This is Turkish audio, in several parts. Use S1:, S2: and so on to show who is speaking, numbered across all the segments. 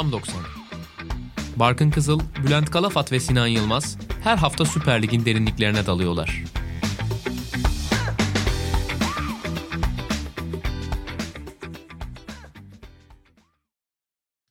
S1: Tam 90. Barkın Kızıl, Bülent Kalafat ve Sinan Yılmaz her hafta Süper Lig'in derinliklerine dalıyorlar.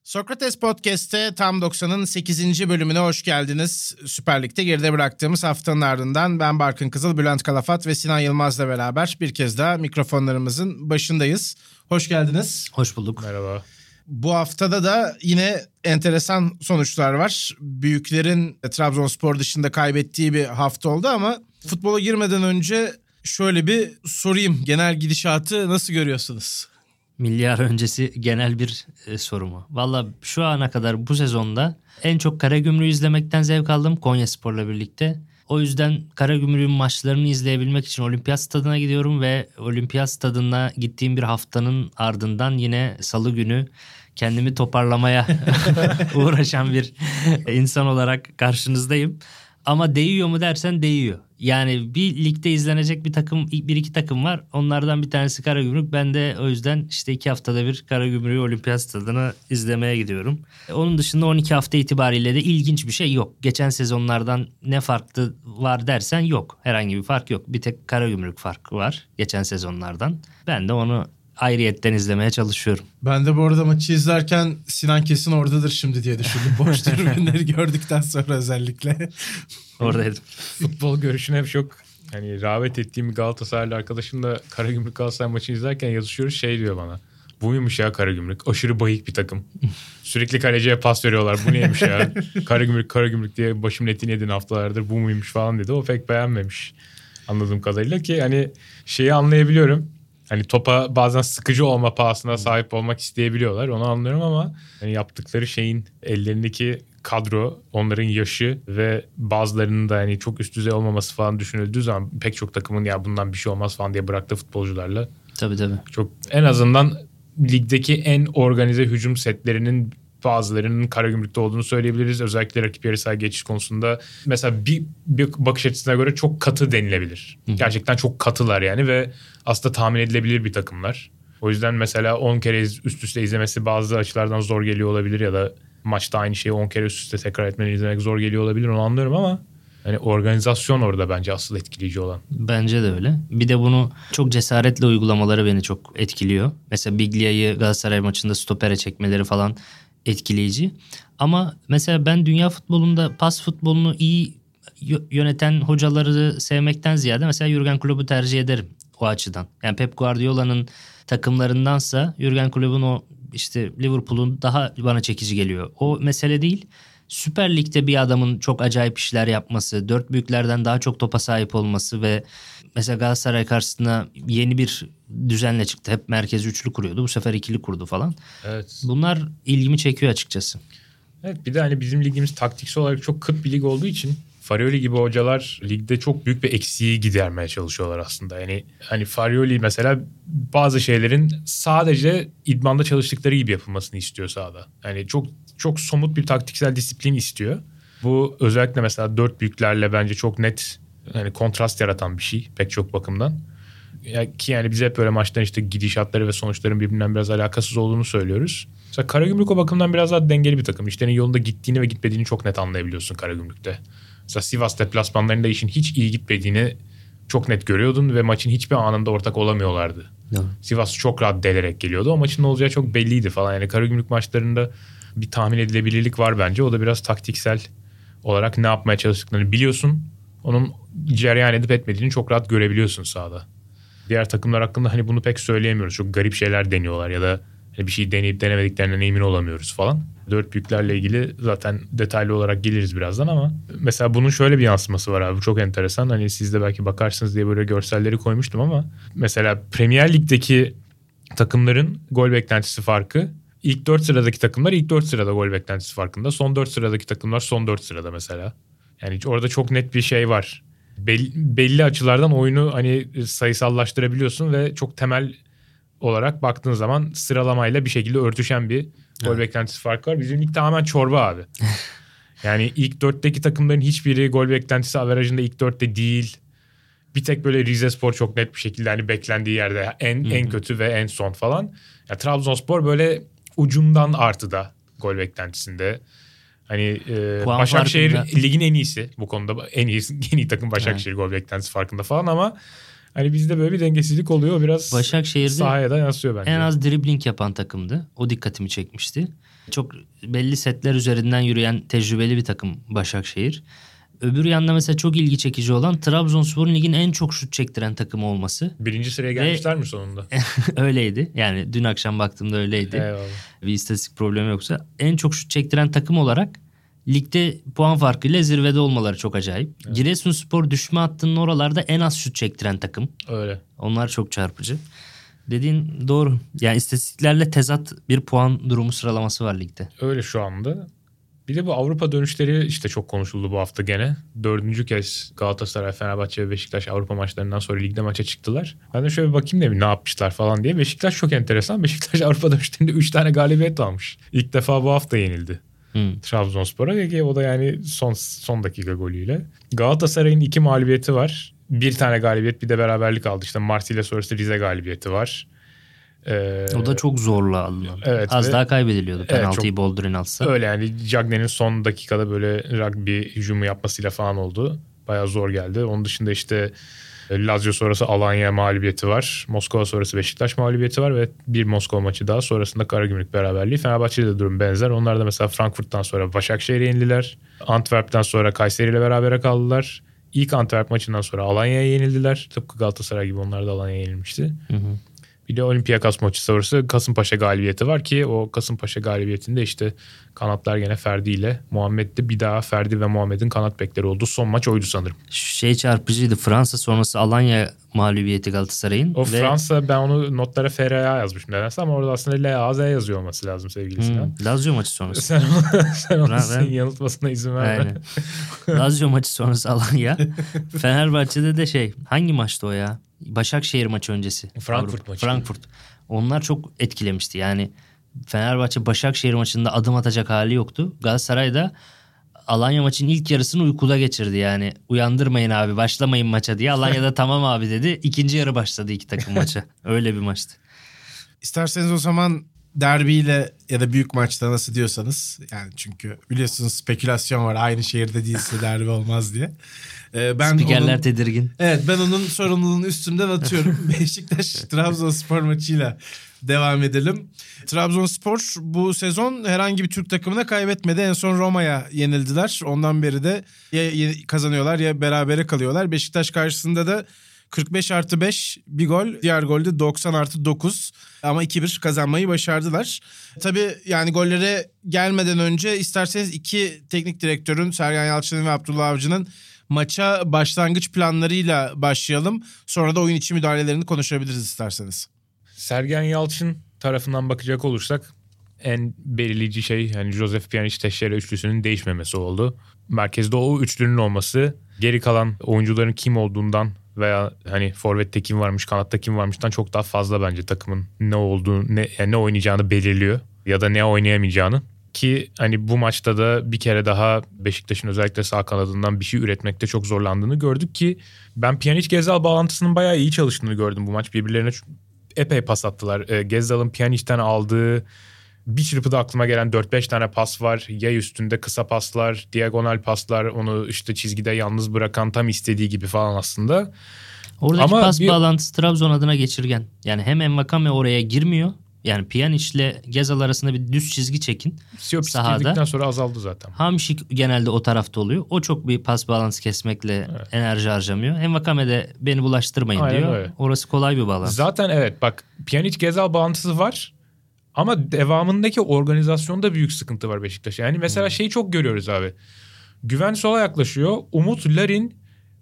S2: Sokrates Podcast'te tam 90'ın 8. bölümüne hoş geldiniz. Süper Lig'de geride bıraktığımız haftanın ardından ben Barkın Kızıl, Bülent Kalafat ve Sinan Yılmaz'la beraber bir kez daha mikrofonlarımızın başındayız. Hoş geldiniz.
S3: Hoş bulduk.
S4: Merhaba.
S2: Bu haftada da yine enteresan sonuçlar var. Büyüklerin Trabzonspor dışında kaybettiği bir hafta oldu ama futbola girmeden önce şöyle bir sorayım. Genel gidişatı nasıl görüyorsunuz?
S3: Milyar öncesi genel bir e, soru mu? Valla şu ana kadar bu sezonda en çok Karagümrük'ü izlemekten zevk aldım Konya Spor'la birlikte. O yüzden Karagümrük'ün maçlarını izleyebilmek için Olimpiyat Stadı'na gidiyorum ve Olimpiyat Stadı'na gittiğim bir haftanın ardından yine salı günü kendimi toparlamaya uğraşan bir insan olarak karşınızdayım. Ama değiyor mu dersen değiyor. Yani bir ligde izlenecek bir takım, bir iki takım var. Onlardan bir tanesi Karagümrük. Ben de o yüzden işte iki haftada bir Karagümrük'ü Olimpiyat Stadı'na izlemeye gidiyorum. Onun dışında 12 hafta itibariyle de ilginç bir şey yok. Geçen sezonlardan ne farklı var dersen yok. Herhangi bir fark yok. Bir tek Karagümrük farkı var geçen sezonlardan. Ben de onu ayrıyetten izlemeye çalışıyorum.
S2: Ben de bu arada maçı izlerken Sinan kesin oradadır şimdi diye düşündüm. Boş tribünleri gördükten sonra özellikle.
S3: Oradaydım.
S4: Futbol görüşüne hep çok hani rağbet ettiğim bir Galatasaraylı arkadaşım da Karagümrük Galatasaray maçını izlerken yazışıyoruz şey diyor bana. Bu muymuş ya Karagümrük? Aşırı bayık bir takım. Sürekli kaleciye pas veriyorlar. Bu neymiş ya? Karagümrük Karagümrük diye başımın etini yedin haftalardır. Bu muymuş falan dedi. O pek beğenmemiş. Anladığım kadarıyla ki hani şeyi anlayabiliyorum hani topa bazen sıkıcı olma pahasına sahip olmak isteyebiliyorlar. Onu anlıyorum ama hani yaptıkları şeyin ellerindeki kadro, onların yaşı ve bazılarının da hani çok üst düzey olmaması falan düşünüldüğü zaman pek çok takımın ya bundan bir şey olmaz falan diye bıraktığı futbolcularla.
S3: Tabii tabii.
S4: Çok en azından ligdeki en organize hücum setlerinin bazılarının Karagümrük'te olduğunu söyleyebiliriz. Özellikle rakip yarı saha geçiş konusunda mesela bir, bir bakış açısına göre çok katı denilebilir. Hı. Gerçekten çok katılar yani ve aslında tahmin edilebilir bir takımlar. O yüzden mesela 10 kere üst üste izlemesi bazı açılardan zor geliyor olabilir ya da maçta aynı şeyi 10 kere üst üste tekrar etmeni izlemek zor geliyor olabilir onu anlıyorum ama hani organizasyon orada bence asıl etkileyici olan.
S3: Bence de öyle. Bir de bunu çok cesaretle uygulamaları beni çok etkiliyor. Mesela Biglia'yı Galatasaray maçında stopere çekmeleri falan etkileyici. Ama mesela ben dünya futbolunda pas futbolunu iyi yöneten hocaları sevmekten ziyade mesela Jurgen Klopp'u tercih ederim o açıdan. Yani Pep Guardiola'nın takımlarındansa Jurgen Klopp'un o işte Liverpool'un daha bana çekici geliyor. O mesele değil. Süper Lig'de bir adamın çok acayip işler yapması, dört büyüklerden daha çok topa sahip olması ve mesela Galatasaray karşısında yeni bir düzenle çıktı. Hep merkez üçlü kuruyordu. Bu sefer ikili kurdu falan.
S4: Evet.
S3: Bunlar ilgimi çekiyor açıkçası.
S4: Evet bir de hani bizim ligimiz taktiksel olarak çok kıt bir lig olduğu için Farioli gibi hocalar ligde çok büyük bir eksiği gidermeye çalışıyorlar aslında. Yani hani Farioli mesela bazı şeylerin sadece idmanda çalıştıkları gibi yapılmasını istiyor sahada. Yani çok çok somut bir taktiksel disiplin istiyor. Bu özellikle mesela dört büyüklerle bence çok net yani kontrast yaratan bir şey pek çok bakımdan. Ki yani biz hep böyle maçtan işte gidişatları ve sonuçların birbirinden biraz alakasız olduğunu söylüyoruz. Mesela Karagümrük o bakımdan biraz daha dengeli bir takım. İşlerin yolunda gittiğini ve gitmediğini çok net anlayabiliyorsun Karagümrük'te. Mesela Sivas deplasmanlarında işin hiç iyi gitmediğini çok net görüyordun ve maçın hiçbir anında ortak olamıyorlardı. Ya. Sivas çok rahat delerek geliyordu. O maçın ne olacağı çok belliydi falan. Yani Karagümrük maçlarında bir tahmin edilebilirlik var bence. O da biraz taktiksel olarak ne yapmaya çalıştıklarını biliyorsun. Onun cereyan edip etmediğini çok rahat görebiliyorsun sahada. Diğer takımlar hakkında hani bunu pek söyleyemiyoruz. Çok garip şeyler deniyorlar ya da bir şey deneyip denemediklerinden emin olamıyoruz falan. Dört büyüklerle ilgili zaten detaylı olarak geliriz birazdan ama mesela bunun şöyle bir yansıması var abi çok enteresan. Hani siz de belki bakarsınız diye böyle görselleri koymuştum ama mesela Premier Lig'deki takımların gol beklentisi farkı İlk 4 sıradaki takımlar ilk 4 sırada gol beklentisi farkında. Son 4 sıradaki takımlar son 4 sırada mesela. Yani orada çok net bir şey var. Belli, belli açılardan oyunu hani sayısallaştırabiliyorsun ve çok temel olarak baktığın zaman sıralamayla bir şekilde örtüşen bir gol beklentisi farkı var. Bizim lig tamamen çorba abi. yani ilk dörtteki takımların hiçbiri gol beklentisi averajında ilk dörtte değil. Bir tek böyle Rize Spor çok net bir şekilde hani beklendiği yerde en en kötü ve en son falan. Ya Trabzonspor böyle ucundan artıda gol beklentisinde. Hani e,
S3: Puan
S4: Başakşehir
S3: farkında.
S4: ligin en iyisi. Bu konuda en iyi en iyi takım Başakşehir gol beklentisi farkında falan ama hani bizde böyle bir dengesizlik oluyor. Biraz
S3: Başakşehir'de
S4: sahaya da yansıyor bence.
S3: en az dribbling yapan takımdı. O dikkatimi çekmişti. Çok belli setler üzerinden yürüyen tecrübeli bir takım Başakşehir. Öbür yanda mesela çok ilgi çekici olan Trabzonspor'un ligin en çok şut çektiren takımı olması.
S4: Birinci sıraya gelmişler mi sonunda?
S3: öyleydi. Yani dün akşam baktığımda öyleydi.
S4: Eyvallah.
S3: Bir istatistik problemi yoksa. En çok şut çektiren takım olarak ligde puan farkıyla zirvede olmaları çok acayip. Giresunspor düşme hattının oralarda en az şut çektiren takım.
S4: Öyle.
S3: Onlar çok çarpıcı. Dediğin doğru. Yani istatistiklerle tezat bir puan durumu sıralaması var ligde.
S4: Öyle şu anda. Bir de bu Avrupa dönüşleri işte çok konuşuldu bu hafta gene. Dördüncü kez Galatasaray, Fenerbahçe ve Beşiktaş Avrupa maçlarından sonra ligde maça çıktılar. Ben de şöyle bir bakayım dedim ne yapmışlar falan diye. Beşiktaş çok enteresan. Beşiktaş Avrupa dönüşlerinde 3 tane galibiyet almış. İlk defa bu hafta yenildi.
S3: Hı.
S4: Trabzonspor'a ve o da yani son son dakika golüyle. Galatasaray'ın iki mağlubiyeti var. Bir tane galibiyet bir de beraberlik aldı. İşte Marsilya sonrası Rize galibiyeti var. Ee,
S3: O da çok zorla alınan.
S4: Evet
S3: Az
S4: ve-
S3: daha kaybediliyordu penaltıyı
S4: çok-
S3: Boldrin alsa.
S4: Öyle yani Cagney'in son dakikada böyle rugby hücumu yapmasıyla falan oldu. Bayağı zor geldi. Onun dışında işte Lazio sonrası Alanya mağlubiyeti var. Moskova sonrası Beşiktaş mağlubiyeti var ve bir Moskova maçı daha sonrasında Karagümrük beraberliği. Fenerbahçe'de de durum benzer. Onlar da mesela Frankfurt'tan sonra Başakşehir'e yenildiler. Antwerp'ten sonra Kayseri ile berabere kaldılar. İlk Antwerp maçından sonra Alanya'ya yenildiler. Tıpkı Galatasaray gibi onlar da Alanya'ya yenilmişti.
S3: Hı hı.
S4: Bir de Olympiakos maçı sonrası Kasımpaşa galibiyeti var ki o Kasımpaşa galibiyetinde işte kanatlar gene Ferdi ile Muhammed de bir daha Ferdi ve Muhammed'in kanat bekleri oldu. Son maç oydu sanırım.
S3: Şey çarpıcıydı. Fransa sonrası Alanya mağlubiyeti Galatasaray'ın.
S4: O
S3: ve-
S4: Fransa ben onu notlara FRA yazmışım nedense ama orada aslında LAZ yazıyor olması lazım sevgili Sinan.
S3: Hı, Lazio maçı sonrası.
S4: Sen, onu- sen onu
S3: Ben-
S4: yanıltmasına izin verme.
S3: Aynen. Lazio maçı sonrası Alanya. Fenerbahçe'de de şey hangi maçtı o ya? Başakşehir maçı öncesi.
S4: Frankfurt
S3: Avrupa-
S4: maçı.
S3: Frankfurt. Onlar çok etkilemişti. Yani Fenerbahçe Başakşehir maçında adım atacak hali yoktu. Galatasaray da Alanya maçın ilk yarısını uykuda geçirdi yani. Uyandırmayın abi başlamayın maça diye. Alanya'da tamam abi dedi. İkinci yarı başladı iki takım maça. Öyle bir maçtı.
S2: İsterseniz o zaman derbiyle ya da büyük maçta nasıl diyorsanız yani çünkü biliyorsunuz spekülasyon var aynı şehirde değilse derbi olmaz diye. Ee, ben
S3: Spikerler
S2: onun,
S3: tedirgin.
S2: evet ben onun sorumluluğunu üstümden atıyorum. Beşiktaş Trabzonspor maçıyla devam edelim. Trabzonspor bu sezon herhangi bir Türk takımına kaybetmedi. En son Roma'ya yenildiler. Ondan beri de ya kazanıyorlar ya berabere kalıyorlar. Beşiktaş karşısında da 45 artı 5 bir gol. Diğer golde 90 artı 9 ama 2-1 kazanmayı başardılar. Tabii yani gollere gelmeden önce isterseniz iki teknik direktörün Sergen Yalçın'ın ve Abdullah Avcı'nın maça başlangıç planlarıyla başlayalım. Sonra da oyun içi müdahalelerini konuşabiliriz isterseniz.
S4: Sergen Yalçın tarafından bakacak olursak en belirleyici şey yani Joseph Pjanic Teşere üçlüsünün değişmemesi oldu. Merkezde o üçlünün olması geri kalan oyuncuların kim olduğundan veya hani forvette kim varmış kanatta kim varmıştan çok daha fazla bence takımın ne olduğunu ne, yani ne oynayacağını belirliyor ya da ne oynayamayacağını. Ki hani bu maçta da bir kere daha Beşiktaş'ın özellikle sağ kanadından bir şey üretmekte çok zorlandığını gördük ki ben Pjanic Gezal bağlantısının bayağı iyi çalıştığını gördüm bu maç. Birbirlerine epey pas attılar. E, Gezzal'ın Pjanic'ten aldığı bir çırpıda aklıma gelen 4-5 tane pas var. Yay üstünde kısa paslar, diagonal paslar, onu işte çizgide yalnız bırakan tam istediği gibi falan aslında.
S3: Oradaki
S4: Ama
S3: pas
S4: bir-
S3: bağlantısı Trabzon adına geçirgen. Yani hem Envakame oraya girmiyor. Yani Pjanic ile Gezal arasında bir düz çizgi çekin.
S4: Siopis
S3: Sahada.
S4: sonra azaldı zaten.
S3: Hamşik genelde o tarafta oluyor. O çok bir pas bağlantısı kesmekle enerji harcamıyor. Envakame de beni bulaştırmayın
S4: Aynen
S3: diyor.
S4: öyle.
S3: Orası kolay bir bağlantı.
S4: Zaten evet bak Pjanic Gezal bağlantısı var. Ama devamındaki organizasyonda büyük sıkıntı var Beşiktaş'a. Yani mesela şeyi çok görüyoruz abi. Güven sola yaklaşıyor. Umut, Larin,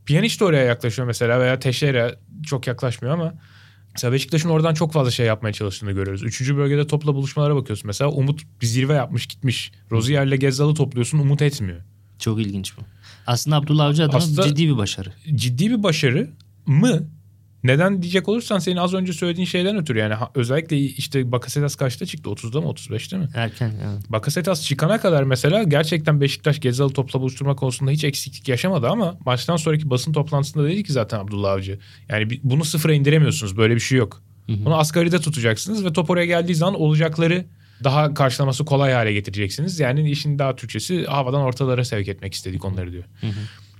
S4: Pjanic de oraya yaklaşıyor mesela veya Teşere çok yaklaşmıyor ama mesela Beşiktaş'ın oradan çok fazla şey yapmaya çalıştığını görüyoruz. Üçüncü bölgede topla buluşmalara bakıyorsun. Mesela Umut bir zirve yapmış gitmiş. Rozier'le Gezzal'ı topluyorsun Umut etmiyor.
S3: Çok ilginç bu. Aslında Abdullah Avcı adına
S4: Aslında-
S3: ciddi bir başarı.
S4: ciddi bir başarı mı? Neden diyecek olursan senin az önce söylediğin şeyden ötürü yani ha- özellikle işte Bakasetas kaçta çıktı 30'da mı 35'te mi?
S3: Erken yani.
S4: Bakasetas çıkana kadar mesela gerçekten Beşiktaş Gezal'ı topla buluşturma konusunda hiç eksiklik yaşamadı ama maçtan sonraki basın toplantısında dedi ki zaten Abdullah Avcı. Yani bunu sıfıra indiremiyorsunuz böyle bir şey yok. Bunu asgaride tutacaksınız ve top oraya geldiği zaman olacakları daha karşılaması kolay hale getireceksiniz. Yani işin daha Türkçesi havadan ortalara sevk etmek istedik onları diyor.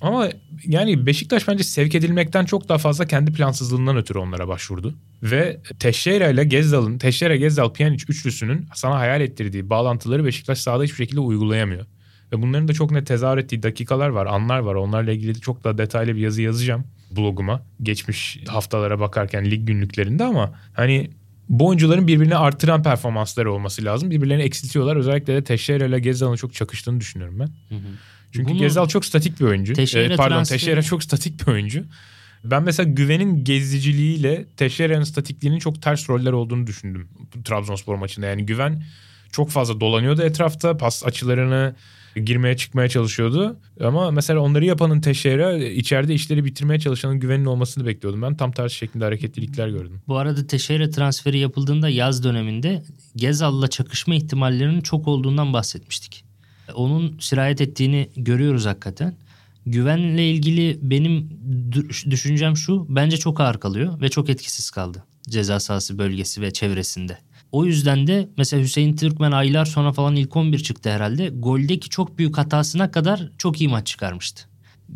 S4: Ama yani Beşiktaş bence sevk edilmekten çok daha fazla kendi plansızlığından ötürü onlara başvurdu. Ve Teşeira ile Gezdal'ın, Teşeira, Gezdal, Pjanic üçlüsünün sana hayal ettirdiği bağlantıları Beşiktaş sahada hiçbir şekilde uygulayamıyor. Ve bunların da çok net tezahür ettiği dakikalar var, anlar var. Onlarla ilgili çok daha detaylı bir yazı yazacağım bloguma. Geçmiş haftalara bakarken lig günlüklerinde ama hani bu oyuncuların birbirini artıran performansları olması lazım. Birbirlerini eksiltiyorlar. Özellikle de Teşeira ile Gezdal'ın çok çakıştığını düşünüyorum ben. Çünkü
S3: Bunu-
S4: Gezdal çok statik bir oyuncu.
S3: Teixeira
S4: Ee, pardon Teşeira çok statik bir oyuncu. Ben mesela Güven'in geziciliğiyle Teşeira'nın statikliğinin çok ters roller olduğunu düşündüm Trabzonspor maçında. Yani Güven çok fazla dolanıyordu etrafta. Pas açılarını girmeye çıkmaya çalışıyordu. Ama mesela onları yapanın Teşeira içeride işleri bitirmeye çalışanın Güven'in olmasını bekliyordum. Ben tam tersi şeklinde hareketlilikler gördüm.
S3: Bu arada Teşeira transferi yapıldığında yaz döneminde Gezal'la çakışma ihtimallerinin çok olduğundan bahsetmiştik. Onun sirayet ettiğini görüyoruz hakikaten. Güvenle ilgili benim dü- düşüncem şu. Bence çok ağır kalıyor ve çok etkisiz kaldı. Ceza sahası bölgesi ve çevresinde. O yüzden de mesela Hüseyin Türkmen aylar sonra falan ilk 11 çıktı herhalde. Goldeki çok büyük hatasına kadar çok iyi maç çıkarmıştı.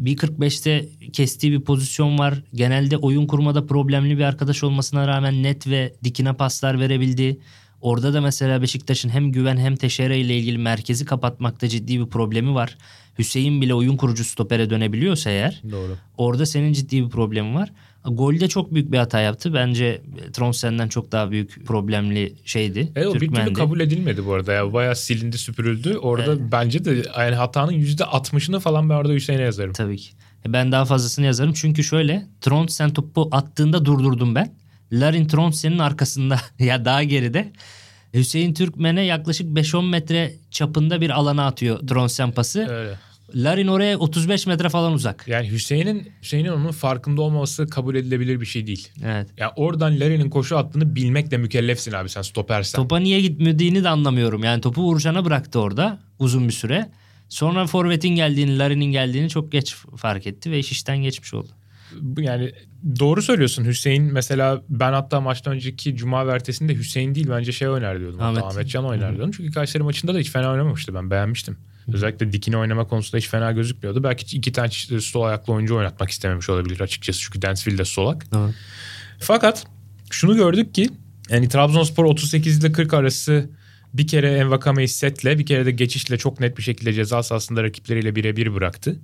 S3: 1.45'te kestiği bir pozisyon var. Genelde oyun kurmada problemli bir arkadaş olmasına rağmen net ve dikine paslar verebildi. Orada da mesela Beşiktaş'ın hem Güven hem Teşere ile ilgili merkezi kapatmakta ciddi bir problemi var. Hüseyin bile oyun kurucu stopere dönebiliyorsa eğer
S4: Doğru.
S3: orada senin ciddi bir problemi var. Golde çok büyük bir hata yaptı. Bence Tronsen'den çok daha büyük problemli şeydi.
S4: Evet o bir türlü kabul edilmedi bu arada. Ya bayağı silindi süpürüldü. Orada bence de yani hatanın %60'ını falan ben orada Hüseyin'e yazarım.
S3: Tabii ki. E, Ben daha fazlasını yazarım. Çünkü şöyle Trondsen topu attığında durdurdum ben. Larin Trondsen'in arkasında ya daha geride. Hüseyin Türkmen'e yaklaşık 5-10 metre çapında bir alana atıyor Trondsen pası.
S4: Öyle.
S3: Larin oraya 35 metre falan uzak.
S4: Yani Hüseyin'in Hüseyin'in onun farkında olmaması kabul edilebilir bir şey değil.
S3: Evet.
S4: Ya oradan Larry'nin koşu attığını bilmekle mükellefsin abi sen stopersen.
S3: Topa niye gitmediğini de anlamıyorum. Yani topu Uğurcan'a bıraktı orada uzun bir süre. Sonra Forvet'in geldiğini, Larin'in geldiğini çok geç fark etti ve iş işten geçmiş oldu.
S4: Yani doğru söylüyorsun Hüseyin mesela ben hatta maçtan önceki Cuma ve ertesinde Hüseyin değil bence şey oynar diyordum. Hatta
S3: Ahmet.
S4: Ahmetcan oynar diyordum. Çünkü Kayseri maçında da hiç fena oynamamıştı ben beğenmiştim. Özellikle dikine oynama konusunda hiç fena gözükmüyordu. Belki iki tane sol ayaklı oyuncu oynatmak istememiş olabilir açıkçası. Çünkü Dansville de solak.
S3: Evet.
S4: Fakat şunu gördük ki yani Trabzonspor 38 ile 40 arası bir kere Envakame'yi setle bir kere de geçişle çok net bir şekilde ceza sahasında rakipleriyle birebir bıraktı.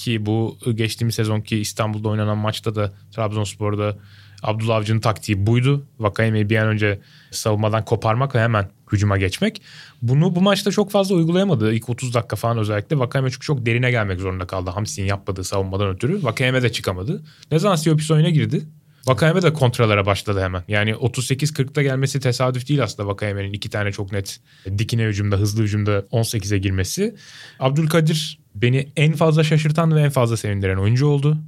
S4: Ki bu geçtiğimiz sezonki İstanbul'da oynanan maçta da Trabzonspor'da Abdullah Avcı'nın taktiği buydu. Vakayeme'yi bir an önce savunmadan koparmak ve hemen hücuma geçmek. Bunu bu maçta çok fazla uygulayamadı. İlk 30 dakika falan özellikle. Vakayeme çünkü çok derine gelmek zorunda kaldı. Hamsi'nin yapmadığı savunmadan ötürü. Vakayeme de çıkamadı. Ne zaman Siopis oyuna girdi? Vakayeme de kontralara başladı hemen. Yani 38-40'ta gelmesi tesadüf değil aslında Vakayeme'nin iki tane çok net dikine hücumda, hızlı hücumda 18'e girmesi. Abdülkadir beni en fazla şaşırtan ve en fazla sevindiren oyuncu oldu.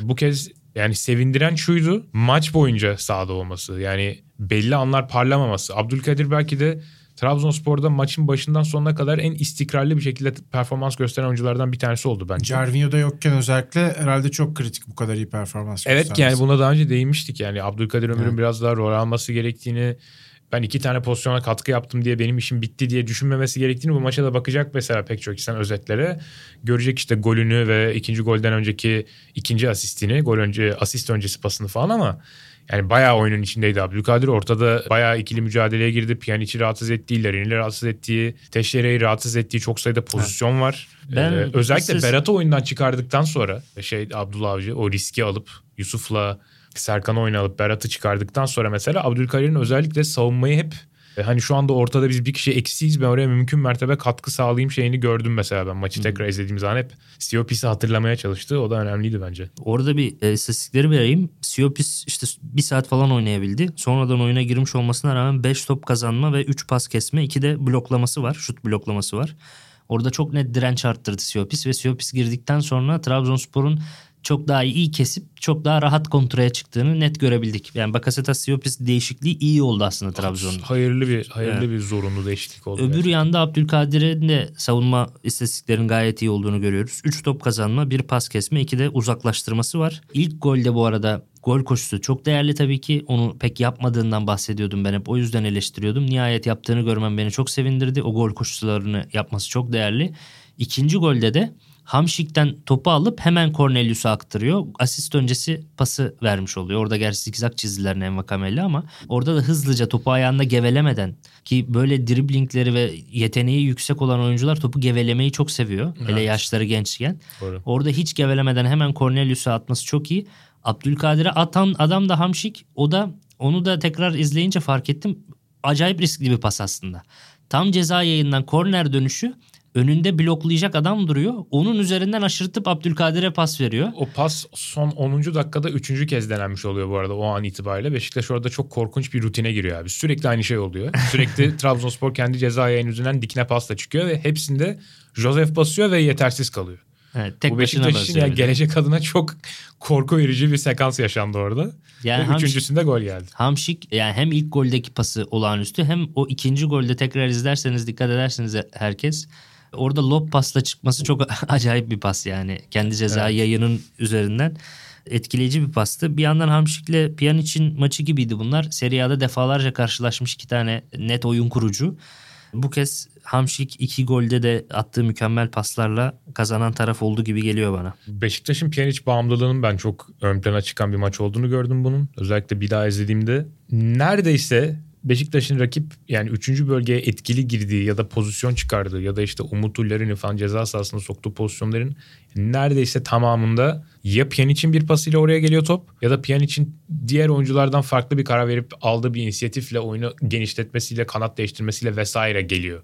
S4: Bu kez yani sevindiren şuydu maç boyunca sahada olması. Yani belli anlar parlamaması. Abdülkadir belki de Trabzonspor'da maçın başından sonuna kadar en istikrarlı bir şekilde performans gösteren oyunculardan bir tanesi oldu bence.
S2: Cervinho'da yokken özellikle herhalde çok kritik bu kadar iyi performans
S4: Evet
S2: göstermesi.
S4: yani buna daha önce değinmiştik yani Abdülkadir Ömür'ün
S3: Evet.
S4: biraz daha rol alması gerektiğini ben iki tane pozisyona katkı yaptım diye benim işim bitti diye düşünmemesi gerektiğini bu maça da bakacak mesela pek çok insan özetlere. Görecek işte golünü ve ikinci golden önceki ikinci asistini, gol önce asist öncesi pasını falan ama yani bayağı oyunun içindeydi Abdülkadir. Ortada bayağı ikili mücadeleye girdi. Pjanic'i rahatsız ettiği, Larin'i rahatsız ettiği, Teşere'yi rahatsız ettiği çok sayıda pozisyon var.
S3: Ben
S4: Ee, özellikle
S3: siz-
S4: Berat'ı oyundan çıkardıktan sonra şey Abdullah Avcı o riski alıp Yusuf'la Serkan'ı oyuna alıp Berat'ı çıkardıktan sonra mesela Abdülkadir'in özellikle savunmayı hep e, hani şu anda ortada biz bir kişi eksiyiz ben oraya mümkün mertebe katkı sağlayayım şeyini gördüm mesela ben maçı tekrar izlediğim zaman hep Siopis'i hatırlamaya çalıştı o da önemliydi bence.
S3: Orada bir e, istatistikleri vereyim. Siopis işte bir saat falan oynayabildi. Sonradan oyuna girmiş olmasına rağmen 5 top kazanma ve 3 pas kesme. 2 de bloklaması var. Şut bloklaması var. Orada çok net direnç arttırdı Siopis ve Siopis girdikten sonra Trabzonspor'un çok daha iyi kesip çok daha rahat kontraya çıktığını net görebildik. Yani Bakasetas Siopis değişikliği iyi oldu aslında Trabzon'un.
S4: Hayırlı bir hayırlı bir zorunlu değişiklik oldu.
S3: Öbür
S4: gerçekten.
S3: yanda Abdülkadir'in de savunma istatistiklerin gayet iyi olduğunu görüyoruz. 3 top kazanma, 1 pas kesme, 2 de uzaklaştırması var. İlk golde bu arada gol koşusu çok değerli tabii ki. Onu pek yapmadığından bahsediyordum ben hep. O yüzden eleştiriyordum. Nihayet yaptığını görmem beni çok sevindirdi. O gol koşularını yapması çok değerli. İkinci golde de Hamşik'ten topu alıp hemen Cornelius'a aktarıyor. Asist öncesi pası vermiş oluyor. Orada gerçi zikzak çizdiler Envakamelli ama orada da hızlıca topu ayağında gevelemeden ki böyle driblingleri ve yeteneği yüksek olan oyuncular topu gevelemeyi çok seviyor. Hele
S4: Evet.
S3: yaşları gençken.
S4: Doğru.
S3: Orada hiç gevelemeden hemen Cornelius'a atması çok iyi. Abdülkadir'e atan adam da Hamşik. O da onu da tekrar izleyince fark ettim. Acayip riskli bir pas aslında. Tam ceza yayından korner dönüşü önünde bloklayacak adam duruyor. Onun üzerinden aşırtıp Abdülkadir'e pas veriyor.
S4: O pas son 10. dakikada 3. kez denenmiş oluyor bu arada o an itibariyle. Beşiktaş orada çok korkunç bir rutine giriyor abi. Sürekli aynı şey oluyor. Sürekli Trabzonspor kendi ceza yayın yüzünden dikine pasla çıkıyor ve hepsinde Josef basıyor ve yetersiz kalıyor.
S3: Evet, tek
S4: bu Beşiktaş için yani gelecek adına çok korku verici bir sekans yaşandı orada.
S3: Yani
S4: ve
S3: Hamşik-
S4: üçüncüsünde gol geldi.
S3: Hamşik yani hem ilk goldeki pası olağanüstü hem o ikinci golde tekrar izlerseniz dikkat ederseniz herkes orada lob pasla çıkması çok acayip bir pas yani. Kendi ceza
S4: Evet.
S3: yayının üzerinden etkileyici bir pastı. Bir yandan Hamşik'le Pjanic'in maçı gibiydi bunlar. Serie A'da defalarca karşılaşmış iki tane net oyun kurucu. Bu kez Hamşik iki golde de attığı mükemmel paslarla kazanan taraf oldu gibi geliyor bana.
S4: Beşiktaş'ın Pjanic bağımlılığının ben çok ön plana çıkan bir maç olduğunu gördüm bunun. Özellikle bir daha izlediğimde. Neredeyse Beşiktaş'ın rakip yani 3. bölgeye etkili girdiği ya da pozisyon çıkardığı ya da işte Umut Uller'in falan ceza sahasına soktuğu pozisyonların neredeyse tamamında ya Pjanic'in bir pasıyla oraya geliyor top ya da Pjanic'in diğer oyunculardan farklı bir karar verip aldığı bir inisiyatifle oyunu genişletmesiyle kanat değiştirmesiyle vesaire geliyor.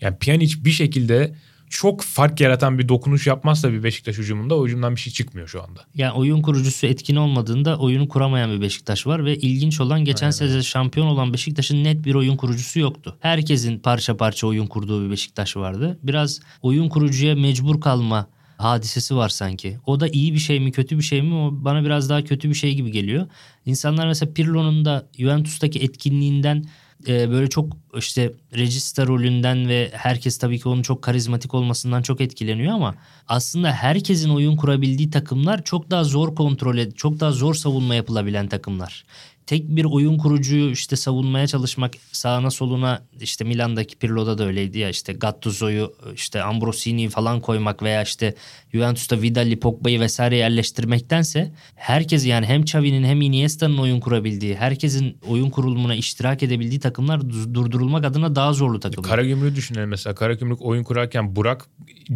S4: Yani Pjanic bir şekilde çok fark yaratan bir dokunuş yapmazsa bir Beşiktaş hücumunda o hücumdan bir şey çıkmıyor şu anda.
S3: Yani oyun kurucusu etkin olmadığında oyunu kuramayan bir Beşiktaş var ve ilginç olan geçen sene şampiyon olan Beşiktaş'ın net bir oyun kurucusu yoktu. Herkesin parça parça oyun kurduğu bir Beşiktaş vardı. Biraz oyun kurucuya mecbur kalma hadisesi var sanki. O da iyi bir şey mi kötü bir şey mi o bana biraz daha kötü bir şey gibi geliyor. İnsanlar mesela Pirlo'nun da Juventus'taki etkinliğinden e, böyle çok işte regista rolünden ve herkes tabii ki onun çok karizmatik olmasından çok etkileniyor ama aslında herkesin oyun kurabildiği takımlar çok daha zor kontrol çok daha zor savunma yapılabilen takımlar. Tek bir oyun kurucuyu işte savunmaya çalışmak sağına soluna işte Milan'daki Pirlo'da da öyleydi ya işte Gattuso'yu işte Ambrosini'yi falan koymak veya işte Juventus'ta Vidal'i Pogba'yı vesaire yerleştirmektense herkes yani hem Xavi'nin hem Iniesta'nın oyun kurabildiği herkesin oyun kurulumuna iştirak edebildiği takımlar du- durdurulmak adına daha zorlu takımlar.
S4: Karagümrük'ü düşünelim mesela. Karagümrük oyun kurarken Burak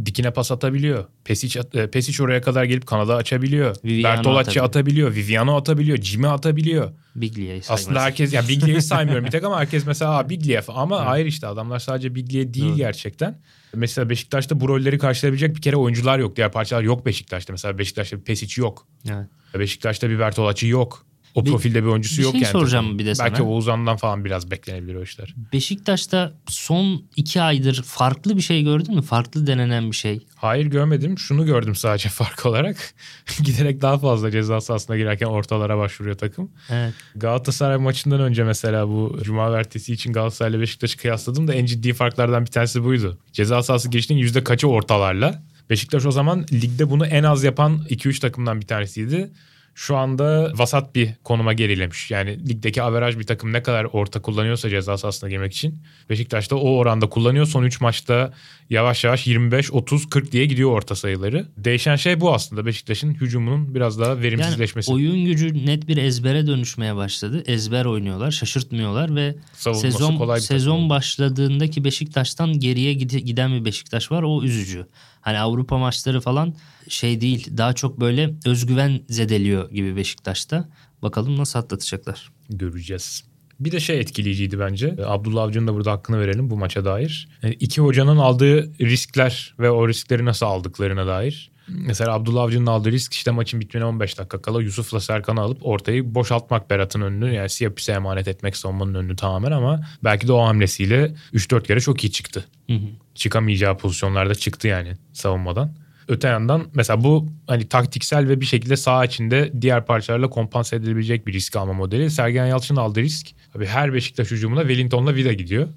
S4: dikine pas atabiliyor. Pesic, e, Pesic oraya kadar gelip kanada açabiliyor.
S3: Viviano
S4: Bertolacci
S3: atabiliyor.
S4: atabiliyor. Viviano atabiliyor. Jimmy atabiliyor.
S3: Biglia'yı
S4: Aslında
S3: saymazsak.
S4: herkes ya Biglia'yı saymıyorum bir tek ama herkes mesela "Aa, Biglia falan." ama hayır işte adamlar sadece Biglia değil
S3: Evet.
S4: gerçekten. Mesela Beşiktaş'ta bu rolleri karşılayabilecek bir kere oyuncular yok. Diğer parçalar yok Beşiktaş'ta. Mesela Beşiktaş'ta bir Pesic yok.
S3: Evet.
S4: Beşiktaş'ta bir Bertolacci yok. O
S3: Bir-
S4: profilde bir oyuncusu
S3: bir
S4: yok
S3: şey
S4: yani.
S3: soracağım
S4: takımın.
S3: bir de sana.
S4: Belki Oğuzhan'dan falan biraz beklenebilir o işler.
S3: Beşiktaş'ta son iki aydır farklı bir şey gördün mü? Farklı denenen bir şey.
S4: Hayır görmedim. Şunu gördüm sadece fark olarak. Giderek daha fazla ceza sahasına girerken ortalara başvuruyor takım.
S3: Evet.
S4: Galatasaray maçından önce mesela bu Cuma ertesi için Galatasaray ile Beşiktaş'ı kıyasladım da en ciddi farklardan bir tanesi buydu. Ceza sahası girişinin yüzde kaçı ortalarla. Beşiktaş o zaman ligde bunu en az yapan 2-3 takımdan bir tanesiydi. Şu anda vasat bir konuma gerilemiş. Yani ligdeki averaj bir takım ne kadar orta kullanıyorsa ceza sahasına girmek için. Beşiktaş da o oranda kullanıyor. Son 3 maçta yavaş yavaş 25, 30, 40 diye gidiyor orta sayıları. Değişen şey bu aslında. Beşiktaş'ın hücumunun biraz daha
S3: Yani
S4: verimsizleşmesi.
S3: oyun gücü net bir ezbere dönüşmeye başladı. Ezber oynuyorlar, şaşırtmıyorlar ve
S4: Savunması
S3: sezon
S4: kolay
S3: sezon
S4: takım.
S3: başladığındaki Beşiktaş'tan geriye gide- giden bir Beşiktaş var. O üzücü. Hani Avrupa maçları falan şey değil. Daha çok böyle özgüven zedeliyor gibi Beşiktaş'ta. Bakalım nasıl atlatacaklar.
S4: göreceğiz. Bir de şey etkileyiciydi bence. Abdullah Avcı'nın da burada hakkını verelim bu maça dair. Yani iki hocanın aldığı riskler ve o riskleri nasıl aldıklarına dair. Mesela Abdullah Avcı'nın aldığı risk işte maçın bitmene 15 dakika kala Yusuf'la Serkan'ı alıp ortayı boşaltmak Berat'ın önünü. Yani Siyapis'e emanet etmek savunmanın önünü tamamen ama belki de o hamlesiyle 3-4 kere çok iyi çıktı.
S3: Hı hı.
S4: Çıkamayacağı pozisyonlarda çıktı yani savunmadan. Öte yandan mesela bu hani taktiksel ve bir şekilde saha içinde diğer parçalarla kompanse edilebilecek bir risk alma modeli. Sergen Yalçın aldığı risk. Abi her Beşiktaş hücumuna Wellington'la Vida gidiyor.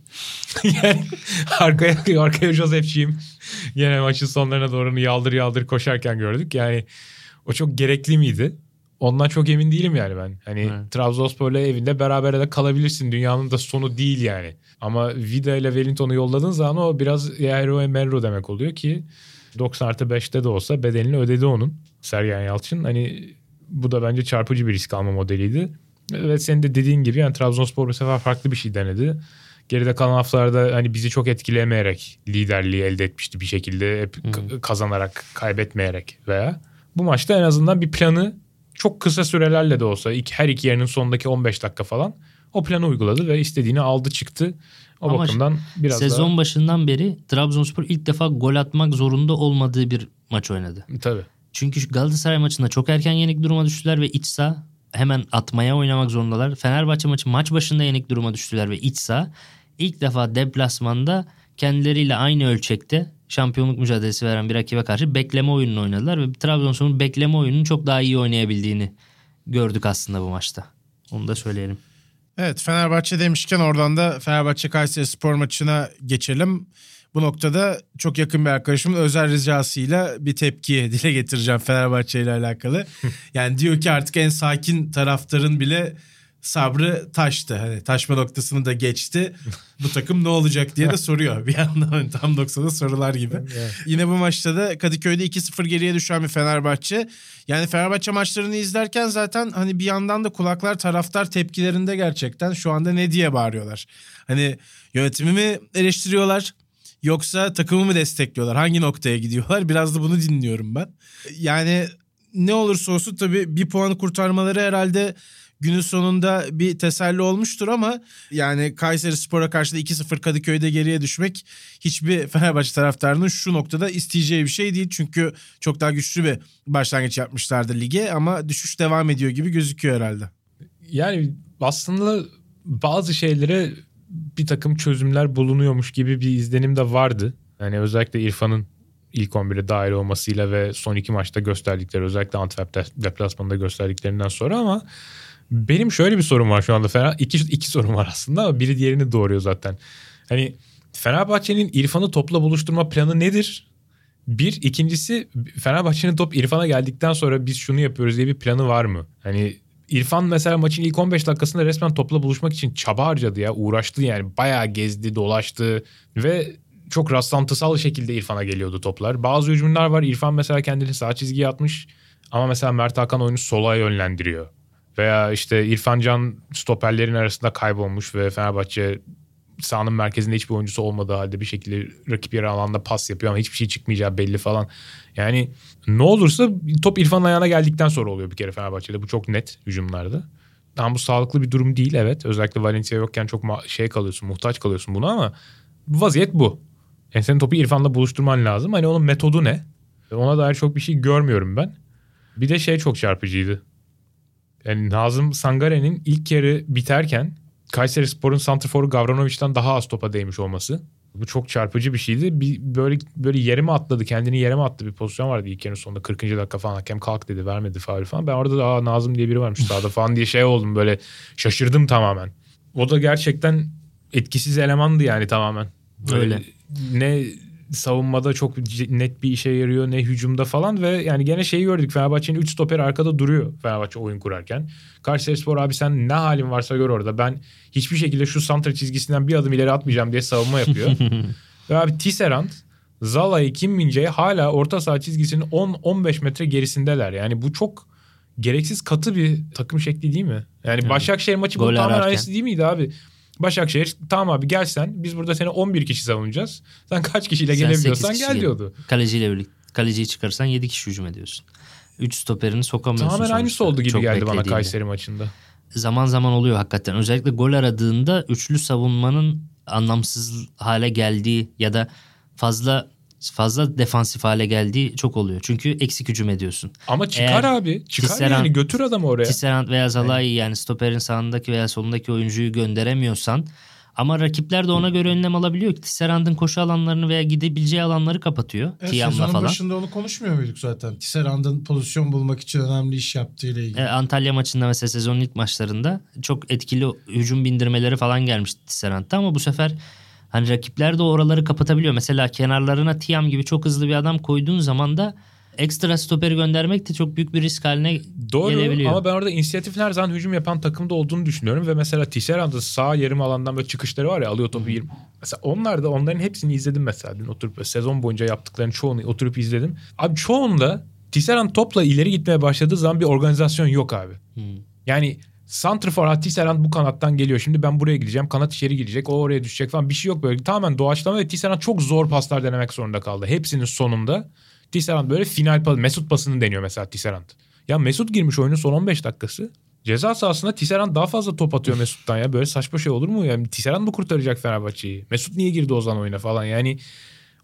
S4: yani arkaya, arkaya Josef'ciğim yine maçın sonlarına doğru yaldır yaldır koşarken gördük. Yani o çok gerekli miydi? Ondan çok emin değilim yani ben. Hani evet. Trabzonspor'la evinde beraber de kalabilirsin. Dünyanın da sonu değil yani. Ama Vida ile Wellington'u yolladığın zaman o biraz Yairo Merro demek oluyor ki 90 artı 5'te de olsa bedelini ödedi onun. Sergen Yalçın. Hani bu da bence çarpıcı bir risk alma modeliydi. Ve senin de dediğin gibi yani Trabzonspor bu sefer farklı bir şey denedi. Geride kalan haftalarda hani bizi çok etkilemeyerek liderliği elde etmişti bir şekilde. Hep hmm. kazanarak, kaybetmeyerek veya. Bu maçta en azından bir planı çok kısa sürelerle de olsa iki, her iki yarının sonundaki 15 dakika falan o planı uyguladı ve istediğini aldı çıktı. O Ama bakımdan biraz
S3: sezon
S4: daha...
S3: başından beri Trabzonspor ilk defa gol atmak zorunda olmadığı bir maç oynadı.
S4: Tabii.
S3: Çünkü Galatasaray maçında çok erken yenik duruma düştüler ve iç saha hemen atmaya oynamak zorundalar. Fenerbahçe maçı maç başında yenik duruma düştüler ve iç saha ilk defa deplasmanda kendileriyle aynı ölçekte şampiyonluk mücadelesi veren bir rakibe karşı bekleme oyununu oynadılar ve Trabzonspor'un bekleme oyununu çok daha iyi oynayabildiğini gördük aslında bu maçta. Onu da söyleyelim.
S2: Evet Fenerbahçe demişken oradan da Fenerbahçe Kayseri Spor maçına geçelim. Bu noktada çok yakın bir arkadaşımın özel ricasıyla bir tepki dile getireceğim Fenerbahçe ile alakalı. Yani diyor ki artık en sakin taraftarın bile sabrı taştı. Hani taşma noktasını da geçti. Bu takım ne olacak diye de soruyor. Bir yandan hani tam 90'da sorular gibi. Yine bu maçta da Kadıköy'de 2-0 geriye düşen bir Fenerbahçe. Yani Fenerbahçe maçlarını izlerken zaten hani bir yandan da kulaklar taraftar tepkilerinde gerçekten şu anda ne diye bağırıyorlar. Hani yönetimi mi eleştiriyorlar? Yoksa takımı mı destekliyorlar? Hangi noktaya gidiyorlar? Biraz da bunu dinliyorum ben. Yani ne olursa olsun tabii bir puanı kurtarmaları herhalde günün sonunda bir teselli olmuştur ama yani Kayseri Spor'a karşı da 2-0 Kadıköy'de geriye düşmek hiçbir Fenerbahçe taraftarının şu noktada isteyeceği bir şey değil. Çünkü çok daha güçlü bir başlangıç yapmışlardı lige ama düşüş devam ediyor gibi gözüküyor herhalde.
S4: Yani aslında bazı şeylere bir takım çözümler bulunuyormuş gibi bir izlenim de vardı. Yani özellikle İrfan'ın ilk 11'e dahil olmasıyla ve son iki maçta gösterdikleri özellikle Antwerp deplasmanında gösterdiklerinden sonra ama benim şöyle bir sorum var şu anda. Fener, iki, iki sorum var aslında ama biri diğerini doğuruyor zaten. Hani Fenerbahçe'nin İrfan'ı topla buluşturma planı nedir? Bir. ikincisi Fenerbahçe'nin top İrfan'a geldikten sonra biz şunu yapıyoruz diye bir planı var mı? Hani İrfan mesela maçın ilk 15 dakikasında resmen topla buluşmak için çaba harcadı ya. Uğraştı yani. Bayağı gezdi, dolaştı ve çok rastlantısal şekilde İrfan'a geliyordu toplar. Bazı hücumlar var. İrfan mesela kendini sağ çizgiye atmış ama mesela Mert Hakan oyunu sola yönlendiriyor. Veya işte İrfan Can stoperlerin arasında kaybolmuş ve Fenerbahçe sahanın merkezinde hiçbir oyuncusu olmadığı halde bir şekilde rakip yarı alanda pas yapıyor ama hiçbir şey çıkmayacağı belli falan. Yani ne olursa top İrfan'ın ayağına geldikten sonra oluyor bir kere Fenerbahçe'de. Bu çok net hücumlarda. Tam bu sağlıklı bir durum değil evet. Özellikle Valencia yokken çok şey kalıyorsun, muhtaç kalıyorsun buna ama vaziyet bu. Yani senin topu İrfan'la buluşturman lazım. Hani onun metodu ne? Ona dair çok bir şey görmüyorum ben. Bir de şey çok çarpıcıydı. Yani Nazım Sangare'nin ilk yarı biterken Kayseri Spor'un santrforu Gavranovic'den daha az topa değmiş olması. Bu çok çarpıcı bir şeydi. Bir, böyle böyle yere mi atladı? Kendini yere mi attı? Bir pozisyon vardı ilk yarının sonunda. 40. dakika falan hakem kalk dedi. Vermedi faul falan. Ben orada da Aa, Nazım diye biri varmış sahada falan diye şey oldum. Böyle şaşırdım tamamen. O da gerçekten etkisiz elemandı yani tamamen. Böyle Öyle. Ne savunmada çok net bir işe yarıyor ne hücumda falan ve yani gene şeyi gördük Fenerbahçe'nin 3 stoper arkada duruyor Fenerbahçe oyun kurarken. Kayserispor abi sen ne halin varsa gör orada ben hiçbir şekilde şu santra çizgisinden bir adım ileri atmayacağım diye savunma yapıyor. ve abi Tisserand Zala'yı Kim Mince'ye hala orta saha çizgisinin 10-15 metre gerisindeler. Yani bu çok gereksiz katı bir takım şekli değil mi? Yani hmm. Başakşehir maçı bu tamamen aynısı değil miydi abi? Başakşehir tamam abi gel sen biz burada seni 11 kişi savunacağız. Sen kaç kişiyle sen gelebiliyorsan gel diyordu.
S3: Kaleciyle birlikte. Kaleciyi çıkarırsan 7 kişi hücum ediyorsun. 3 stoperini sokamıyorsun.
S4: Tamamen aynısı oldu gibi Çok geldi bana Kayseri maçında.
S3: Zaman zaman oluyor hakikaten. Özellikle gol aradığında üçlü savunmanın anlamsız hale geldiği ya da fazla fazla defansif hale geldiği çok oluyor. Çünkü eksik hücum ediyorsun.
S4: Ama çıkar Eğer abi. Çıkar Tisserand, yani götür adamı oraya.
S3: Tisserand veya Zalai yani stoperin sağındaki veya solundaki oyuncuyu gönderemiyorsan Ama rakipler de ona göre önlem alabiliyor ki Tisserand'ın koşu alanlarını veya gidebileceği alanları kapatıyor.
S2: Evet,
S3: Tiam'la
S2: sezonun
S3: falan.
S2: başında onu konuşmuyor muyduk zaten? Tisserand'ın pozisyon bulmak için önemli iş yaptığıyla ilgili.
S3: E, Antalya maçında mesela sezonun ilk maçlarında çok etkili hücum bindirmeleri falan gelmişti Tisserand'da ama bu sefer hani rakipler de oraları kapatabiliyor. Mesela kenarlarına Tiam gibi çok hızlı bir adam koyduğun zaman da ekstra stoperi göndermek de çok büyük bir risk haline
S4: Doğru
S3: gelebiliyor.
S4: ama ben orada inisiyatifin her zaman hücum yapan takımda olduğunu düşünüyorum ve mesela Tisserand'ın sağ yarım alandan böyle çıkışları var ya alıyor topu 20. Mesela onlar da onların hepsini izledim mesela dün oturup sezon boyunca yaptıklarını çoğunu oturup izledim. Abi çoğunda Tisserand topla ileri gitmeye başladığı zaman bir organizasyon yok abi. Yani Santrfor Tisserand bu kanattan geliyor. Şimdi ben buraya gideceğim. Kanat içeri girecek. O oraya düşecek falan. Bir şey yok böyle. Tamamen doğaçlama ve Tisserand çok zor paslar denemek zorunda kaldı. Hepsinin sonunda Tisserand böyle final pas. Mesut pasını deniyor mesela Tisserand. Ya Mesut girmiş oyunun son 15 dakikası. Ceza sahasında Tisserand daha fazla top atıyor Mesut'tan ya. Böyle saçma şey olur mu? Yani Tisserand mı kurtaracak Fenerbahçe'yi? Mesut niye girdi o zaman oyuna falan? Yani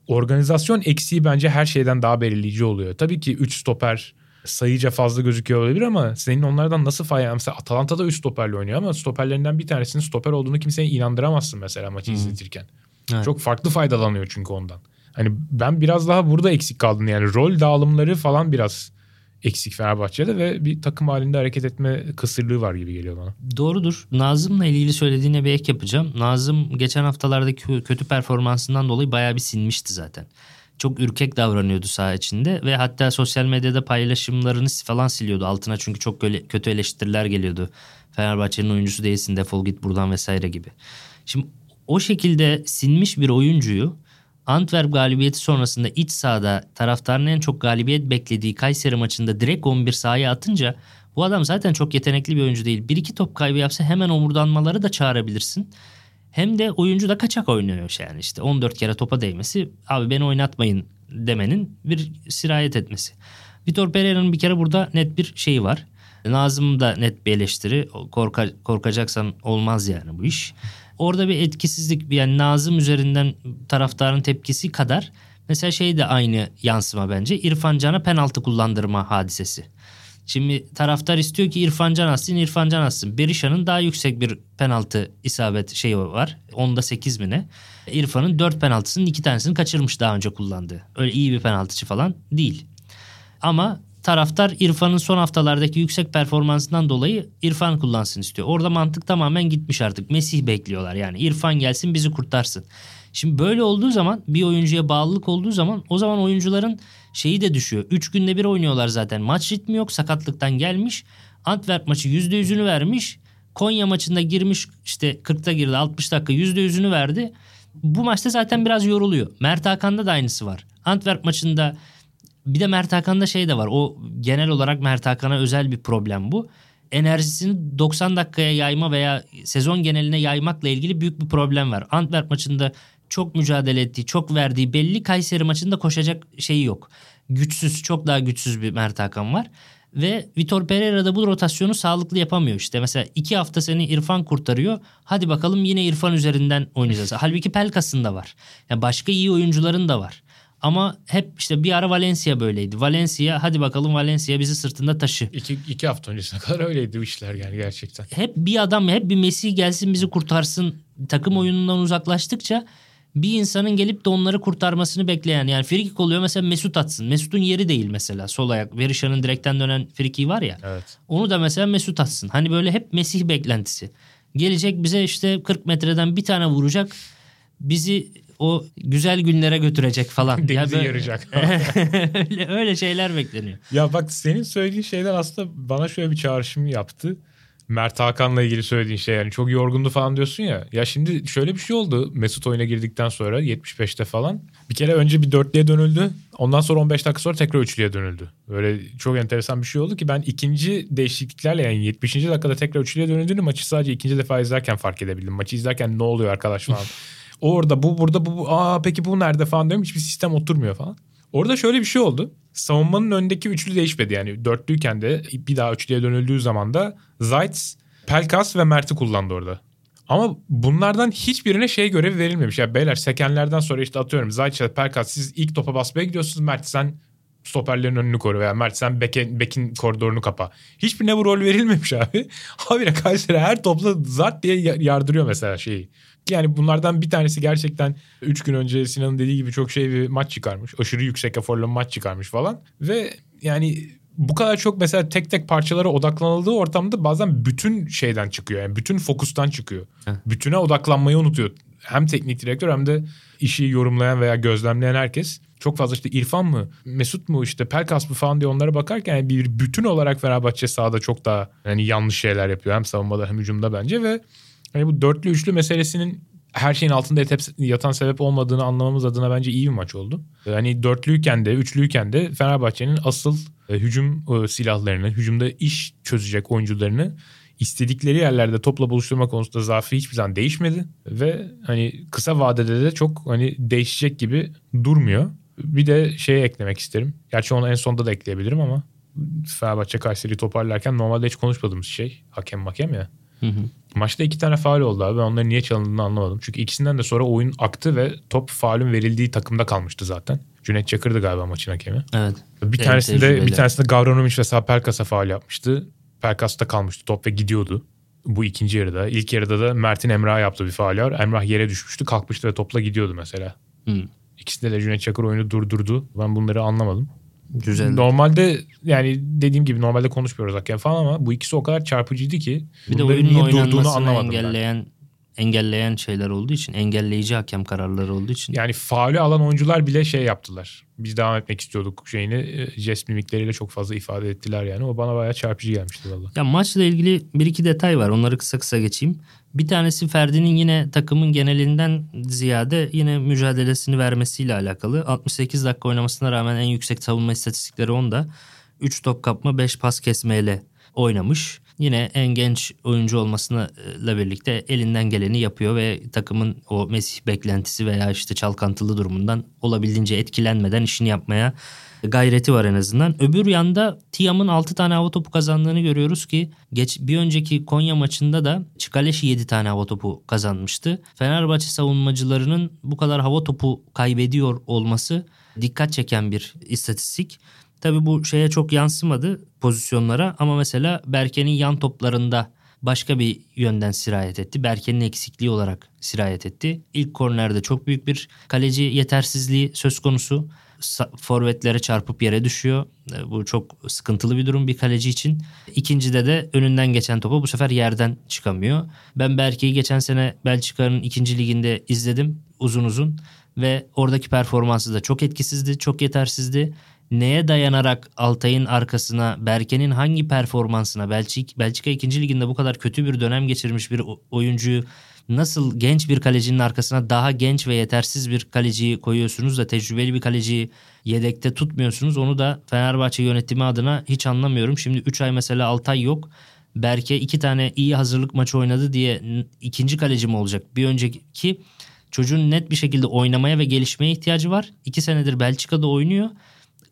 S4: organizasyon eksiği bence her şeyden daha belirleyici oluyor. Tabii ki 3 stoper sayıca fazla gözüküyor olabilir ama senin onlardan nasıl fayda? Mesela Atalanta'da 3 stoperle oynuyor ama stoperlerinden bir tanesinin stoper olduğunu kimseye inandıramazsın mesela maçı izletirken.
S3: Evet.
S4: Çok farklı faydalanıyor çünkü ondan. Hani ben biraz daha burada eksik kaldım yani rol dağılımları falan biraz eksik Fenerbahçe'de ve bir takım halinde hareket etme kısırlığı var gibi geliyor bana.
S3: Doğrudur. Nazım'la ilgili söylediğine bir ek yapacağım. Nazım geçen haftalardaki kö- kötü performansından dolayı bayağı bir sinmişti zaten. Çok ürkek davranıyordu saha içinde ve hatta sosyal medyada paylaşımlarını falan siliyordu altına çünkü çok kötü eleştiriler geliyordu. Fenerbahçe'nin oyuncusu değilsin defol git buradan vesaire gibi. Şimdi o şekilde sinmiş bir oyuncuyu Antwerp galibiyeti sonrasında iç sahada taraftarın en çok galibiyet beklediği Kayseri maçında direkt 11 sahaya atınca bu adam zaten çok yetenekli bir oyuncu değil. Bir iki top kaybı yapsa hemen omurdanmaları da çağırabilirsin. Hem de oyuncu da kaçak oynuyor yani işte 14 kere topa değmesi abi beni oynatmayın demenin bir sirayet etmesi. Vitor Pereira'nın bir kere burada net bir şeyi var. Nazım da net bir eleştiri. Korka, korkacaksan olmaz yani bu iş. Orada bir etkisizlik yani Nazım üzerinden taraftarın tepkisi kadar mesela şey de aynı yansıma bence. İrfan Can'a penaltı kullandırma hadisesi. Şimdi taraftar istiyor ki İrfan Can atsın, İrfan Can atsın. Berisha'nın daha yüksek bir penaltı isabet şeyi var. Onda 8 mi ne? İrfan'ın 4 penaltısının 2 tanesini kaçırmış daha önce kullandığı. Öyle iyi bir penaltıcı falan değil. Ama taraftar İrfan'ın son haftalardaki yüksek performansından dolayı İrfan kullansın istiyor. Orada mantık tamamen gitmiş artık. Mesih bekliyorlar yani. İrfan gelsin bizi kurtarsın. Şimdi böyle olduğu zaman bir oyuncuya bağlılık olduğu zaman o zaman oyuncuların şeyi de düşüyor. 3 günde bir oynuyorlar zaten. Maç ritmi yok. Sakatlıktan gelmiş. Antwerp maçı %100'ünü vermiş. Konya maçında girmiş işte 40'ta girdi 60 dakika %100'ünü verdi. Bu maçta zaten biraz yoruluyor. Mert Hakan'da da aynısı var. Antwerp maçında bir de Mert Hakan'da şey de var. O genel olarak Mert Hakan'a özel bir problem bu. Enerjisini 90 dakikaya yayma veya sezon geneline yaymakla ilgili büyük bir problem var. Antwerp maçında çok mücadele ettiği, çok verdiği belli. Kayseri maçında koşacak şeyi yok. Güçsüz, çok daha güçsüz bir Mert Hakan var. Ve Vitor Pereira da bu rotasyonu sağlıklı yapamıyor. İşte mesela iki hafta seni İrfan kurtarıyor. Hadi bakalım yine İrfan üzerinden oynayacağız. Halbuki Pelkas'ın da var. Yani başka iyi oyuncuların da var. Ama hep işte bir ara Valencia böyleydi. Valencia hadi bakalım Valencia bizi sırtında taşı.
S4: İki, iki hafta öncesine kadar öyleydi bu işler yani gerçekten.
S3: Hep bir adam hep bir Messi gelsin bizi kurtarsın. Takım oyunundan uzaklaştıkça bir insanın gelip de onları kurtarmasını bekleyen yani frikik oluyor mesela Mesut atsın. Mesut'un yeri değil mesela sol ayak. Berisha'nın direkten dönen frikiği var ya.
S4: Evet.
S3: Onu da mesela Mesut atsın. Hani böyle hep Mesih beklentisi. Gelecek bize işte 40 metreden bir tane vuracak. Bizi o güzel günlere götürecek falan.
S4: Denizi
S3: böyle-
S4: yaracak.
S3: öyle, öyle şeyler bekleniyor.
S4: Ya bak senin söylediğin şeyler aslında bana şöyle bir çağrışım yaptı. Mert Hakan'la ilgili söylediğin şey yani çok yorgundu falan diyorsun ya. Ya şimdi şöyle bir şey oldu Mesut oyuna girdikten sonra 75'te falan. Bir kere önce bir dörtlüye dönüldü. Ondan sonra 15 dakika sonra tekrar üçlüye dönüldü. Böyle çok enteresan bir şey oldu ki ben ikinci değişikliklerle yani 70. dakikada tekrar üçlüye dönüldüğünü maçı sadece ikinci defa izlerken fark edebildim. Maçı izlerken ne oluyor arkadaş falan. Orada bu burada bu, bu aa peki bu nerede falan diyorum hiçbir sistem oturmuyor falan. Orada şöyle bir şey oldu. Savunmanın öndeki üçlü değişmedi yani dörtlüyken de bir daha üçlüye dönüldüğü zaman da Zayt, Pelkas ve Mert'i kullandı orada. Ama bunlardan hiçbirine şey görevi verilmemiş. Yani beyler sekenlerden sonra işte atıyorum Zayt, Pelkas siz ilk topa basmaya gidiyorsunuz. Mert sen stoperlerin önünü koru veya Mert sen beke, bekin koridorunu kapa. Hiçbirine bu rol verilmemiş abi. Habire Kayseri her topla zart diye yardırıyor mesela şeyi. Yani bunlardan bir tanesi gerçekten 3 gün önce Sinan'ın dediği gibi çok şey bir maç çıkarmış. Aşırı yüksek eforlu maç çıkarmış falan. Ve yani bu kadar çok mesela tek tek parçalara odaklanıldığı ortamda bazen bütün şeyden çıkıyor. Yani bütün fokustan çıkıyor. Heh. Bütüne odaklanmayı unutuyor. Hem teknik direktör hem de işi yorumlayan veya gözlemleyen herkes çok fazla işte İrfan mı, Mesut mu işte Pelkas mı falan diye onlara bakarken yani bir bütün olarak Fenerbahçe sahada çok daha yani yanlış şeyler yapıyor. Hem savunmada hem hücumda bence ve hani bu dörtlü üçlü meselesinin her şeyin altında yatan sebep olmadığını anlamamız adına bence iyi bir maç oldu. Hani dörtlüyken de üçlüyken de Fenerbahçe'nin asıl e, hücum e, silahlarını, hücumda iş çözecek oyuncularını istedikleri yerlerde topla buluşturma konusunda zaafı hiçbir zaman değişmedi ve hani kısa vadede de çok hani değişecek gibi durmuyor. Bir de şeye eklemek isterim. Gerçi onu en sonda da ekleyebilirim ama Fenerbahçe Kayseri'yi toparlarken normalde hiç konuşmadığımız şey hakem makem ya. Hı hı. Maçta iki tane faal oldu abi. Ben onların niye çalındığını anlamadım. Çünkü ikisinden de sonra oyun aktı ve top faulün verildiği takımda kalmıştı zaten. Cüneyt Çakır'dı galiba maçın hakemi.
S3: Evet.
S4: Bir tanesinde bir tanesinde Gavranovic ve Pelkas'a faal yapmıştı. Pelkas'ta kalmıştı top ve gidiyordu. Bu ikinci yarıda. İlk yarıda da Mert'in Emrah'a yaptığı bir faal var. Emrah yere düşmüştü kalkmıştı ve topla gidiyordu mesela. Hmm. İkisinde de Cüneyt Çakır oyunu durdurdu. Ben bunları anlamadım. Güzel. Normalde yani dediğim gibi normalde konuşmuyoruz hakem falan ama bu ikisi o kadar çarpıcıydı ki.
S3: Bir de oyunun niye durduğunu anlamadım engelleyen ben engelleyen şeyler olduğu için, engelleyici hakem kararları olduğu için.
S4: Yani faali alan oyuncular bile şey yaptılar. Biz devam etmek istiyorduk şeyini. E, jest mimikleriyle çok fazla ifade ettiler yani. O bana bayağı çarpıcı gelmişti valla.
S3: Ya maçla ilgili bir iki detay var. Onları kısa kısa geçeyim. Bir tanesi Ferdi'nin yine takımın genelinden ziyade yine mücadelesini vermesiyle alakalı. 68 dakika oynamasına rağmen en yüksek savunma istatistikleri onda. 3 top kapma 5 pas kesmeyle oynamış. Yine en genç oyuncu olmasıyla birlikte elinden geleni yapıyor ve takımın o Mesih beklentisi veya işte çalkantılı durumundan olabildiğince etkilenmeden işini yapmaya gayreti var en azından. Öbür yanda Tiam'ın 6 tane hava topu kazandığını görüyoruz ki geç bir önceki Konya maçında da Çikaleşi 7 tane hava topu kazanmıştı. Fenerbahçe savunmacılarının bu kadar hava topu kaybediyor olması dikkat çeken bir istatistik. Tabi bu şeye çok yansımadı pozisyonlara ama mesela Berke'nin yan toplarında başka bir yönden sirayet etti. Berke'nin eksikliği olarak sirayet etti. İlk kornerde çok büyük bir kaleci yetersizliği söz konusu. Forvetlere çarpıp yere düşüyor. E, bu çok sıkıntılı bir durum bir kaleci için. İkincide de önünden geçen topu bu sefer yerden çıkamıyor. Ben Berke'yi geçen sene Belçika'nın ikinci liginde izledim uzun uzun ve oradaki performansı da çok etkisizdi, çok yetersizdi neye dayanarak Altay'ın arkasına Berke'nin hangi performansına Belçik, Belçika 2. liginde bu kadar kötü bir dönem geçirmiş bir oyuncuyu nasıl genç bir kalecinin arkasına daha genç ve yetersiz bir kaleciyi koyuyorsunuz da tecrübeli bir kaleciyi yedekte tutmuyorsunuz. Onu da Fenerbahçe yönetimi adına hiç anlamıyorum. Şimdi 3 ay mesela Altay yok. Berke iki tane iyi hazırlık maçı oynadı diye ikinci kaleci mi olacak? Bir önceki çocuğun net bir şekilde oynamaya ve gelişmeye ihtiyacı var. İki senedir Belçika'da oynuyor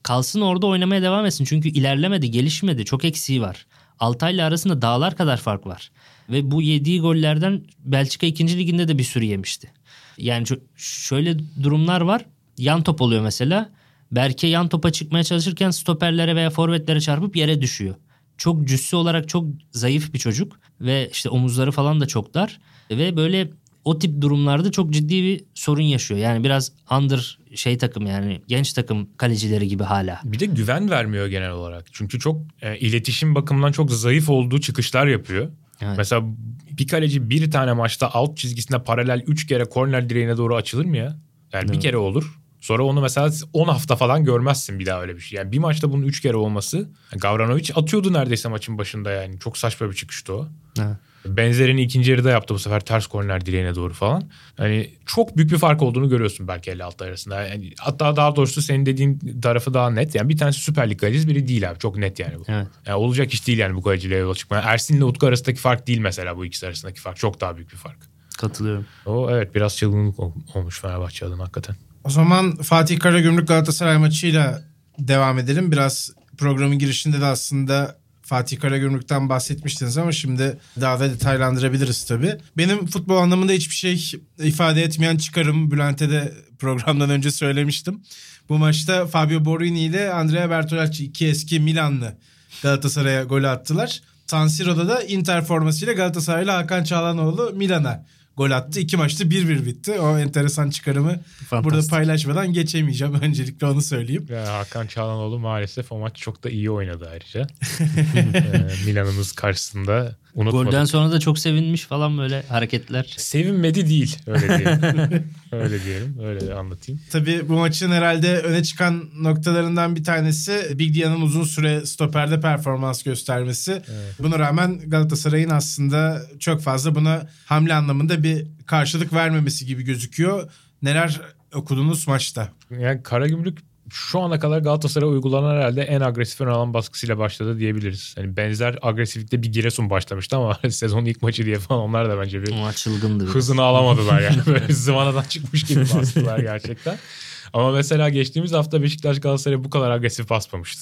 S3: kalsın orada oynamaya devam etsin. Çünkü ilerlemedi, gelişmedi. Çok eksiği var. Altay'la arasında dağlar kadar fark var. Ve bu yediği gollerden Belçika 2. liginde de bir sürü yemişti. Yani şöyle durumlar var. Yan top oluyor mesela. Berke yan topa çıkmaya çalışırken stoperlere veya forvetlere çarpıp yere düşüyor. Çok cüssü olarak çok zayıf bir çocuk ve işte omuzları falan da çok dar ve böyle o tip durumlarda çok ciddi bir sorun yaşıyor. Yani biraz under şey takım yani genç takım kalecileri gibi hala.
S4: Bir de güven vermiyor genel olarak. Çünkü çok e, iletişim bakımından çok zayıf olduğu çıkışlar yapıyor. Evet. Mesela bir kaleci bir tane maçta alt çizgisinde paralel 3 kere korner direğine doğru açılır mı ya? Yani Değil bir kere olur. Sonra onu mesela 10 hafta falan görmezsin bir daha öyle bir şey. Yani bir maçta bunun 3 kere olması. Gavranovic atıyordu neredeyse maçın başında yani. Çok saçma bir çıkıştı o. Evet. Benzerini ikinci yarıda yaptı bu sefer ters korner direğine doğru falan. Hani çok büyük bir fark olduğunu görüyorsun belki 56 arasında. Yani hatta daha doğrusu senin dediğin tarafı daha net. Yani bir tanesi Süper Lig kalecisi biri değil abi. Çok net yani bu. Evet. Yani olacak iş değil yani bu kaleciyle yola çıkmaya. Ersin'le Utku arasındaki fark değil mesela bu ikisi arasındaki fark. Çok daha büyük bir fark.
S3: Katılıyorum.
S4: O evet biraz çılgınlık olmuş Fenerbahçe adına hakikaten.
S2: O zaman Fatih Karagümrük Galatasaray maçıyla devam edelim. Biraz programın girişinde de aslında Fatih Karagümrük'ten bahsetmiştiniz ama şimdi daha da detaylandırabiliriz tabii. Benim futbol anlamında hiçbir şey ifade etmeyen çıkarım. Bülent'e de programdan önce söylemiştim. Bu maçta Fabio Borini ile Andrea Bertolacci iki eski Milanlı Galatasaray'a gol attılar. San Siro'da da Inter formasıyla Galatasaray'la Hakan Çağlanoğlu Milan'a gol attı. İki maçta 1-1 bitti. O enteresan çıkarımı
S3: Fantastik.
S2: burada paylaşmadan geçemeyeceğim. Öncelikle onu söyleyeyim.
S4: Yani Hakan Çalhanoğlu maalesef o maç çok da iyi oynadı ayrıca. Ee, Milan'ımız karşısında unutmadık.
S3: Golden sonra da çok sevinmiş falan böyle hareketler.
S4: Sevinmedi değil öyle diyelim. öyle diyelim öyle anlatayım.
S2: Tabii bu maçın herhalde öne çıkan noktalarından bir tanesi Big Dia'nın uzun süre stoperde performans göstermesi. Buna rağmen Galatasaray'ın aslında çok fazla buna hamle anlamında bir karşılık vermemesi gibi gözüküyor. Neler okudunuz maçta?
S4: Yani Karagümrük şu ana kadar Galatasaray'a uygulanan herhalde en agresif ön alan baskısıyla başladı diyebiliriz. Yani benzer agresiflikte bir Giresun başlamıştı ama sezonun ilk maçı diye falan onlar da bence bir
S3: Ama çılgındı. biraz.
S4: hızını alamadılar yani. Böyle zıvanadan çıkmış gibi bastılar gerçekten. Ama mesela geçtiğimiz hafta Beşiktaş Galatasaray'a bu kadar agresif basmamıştı.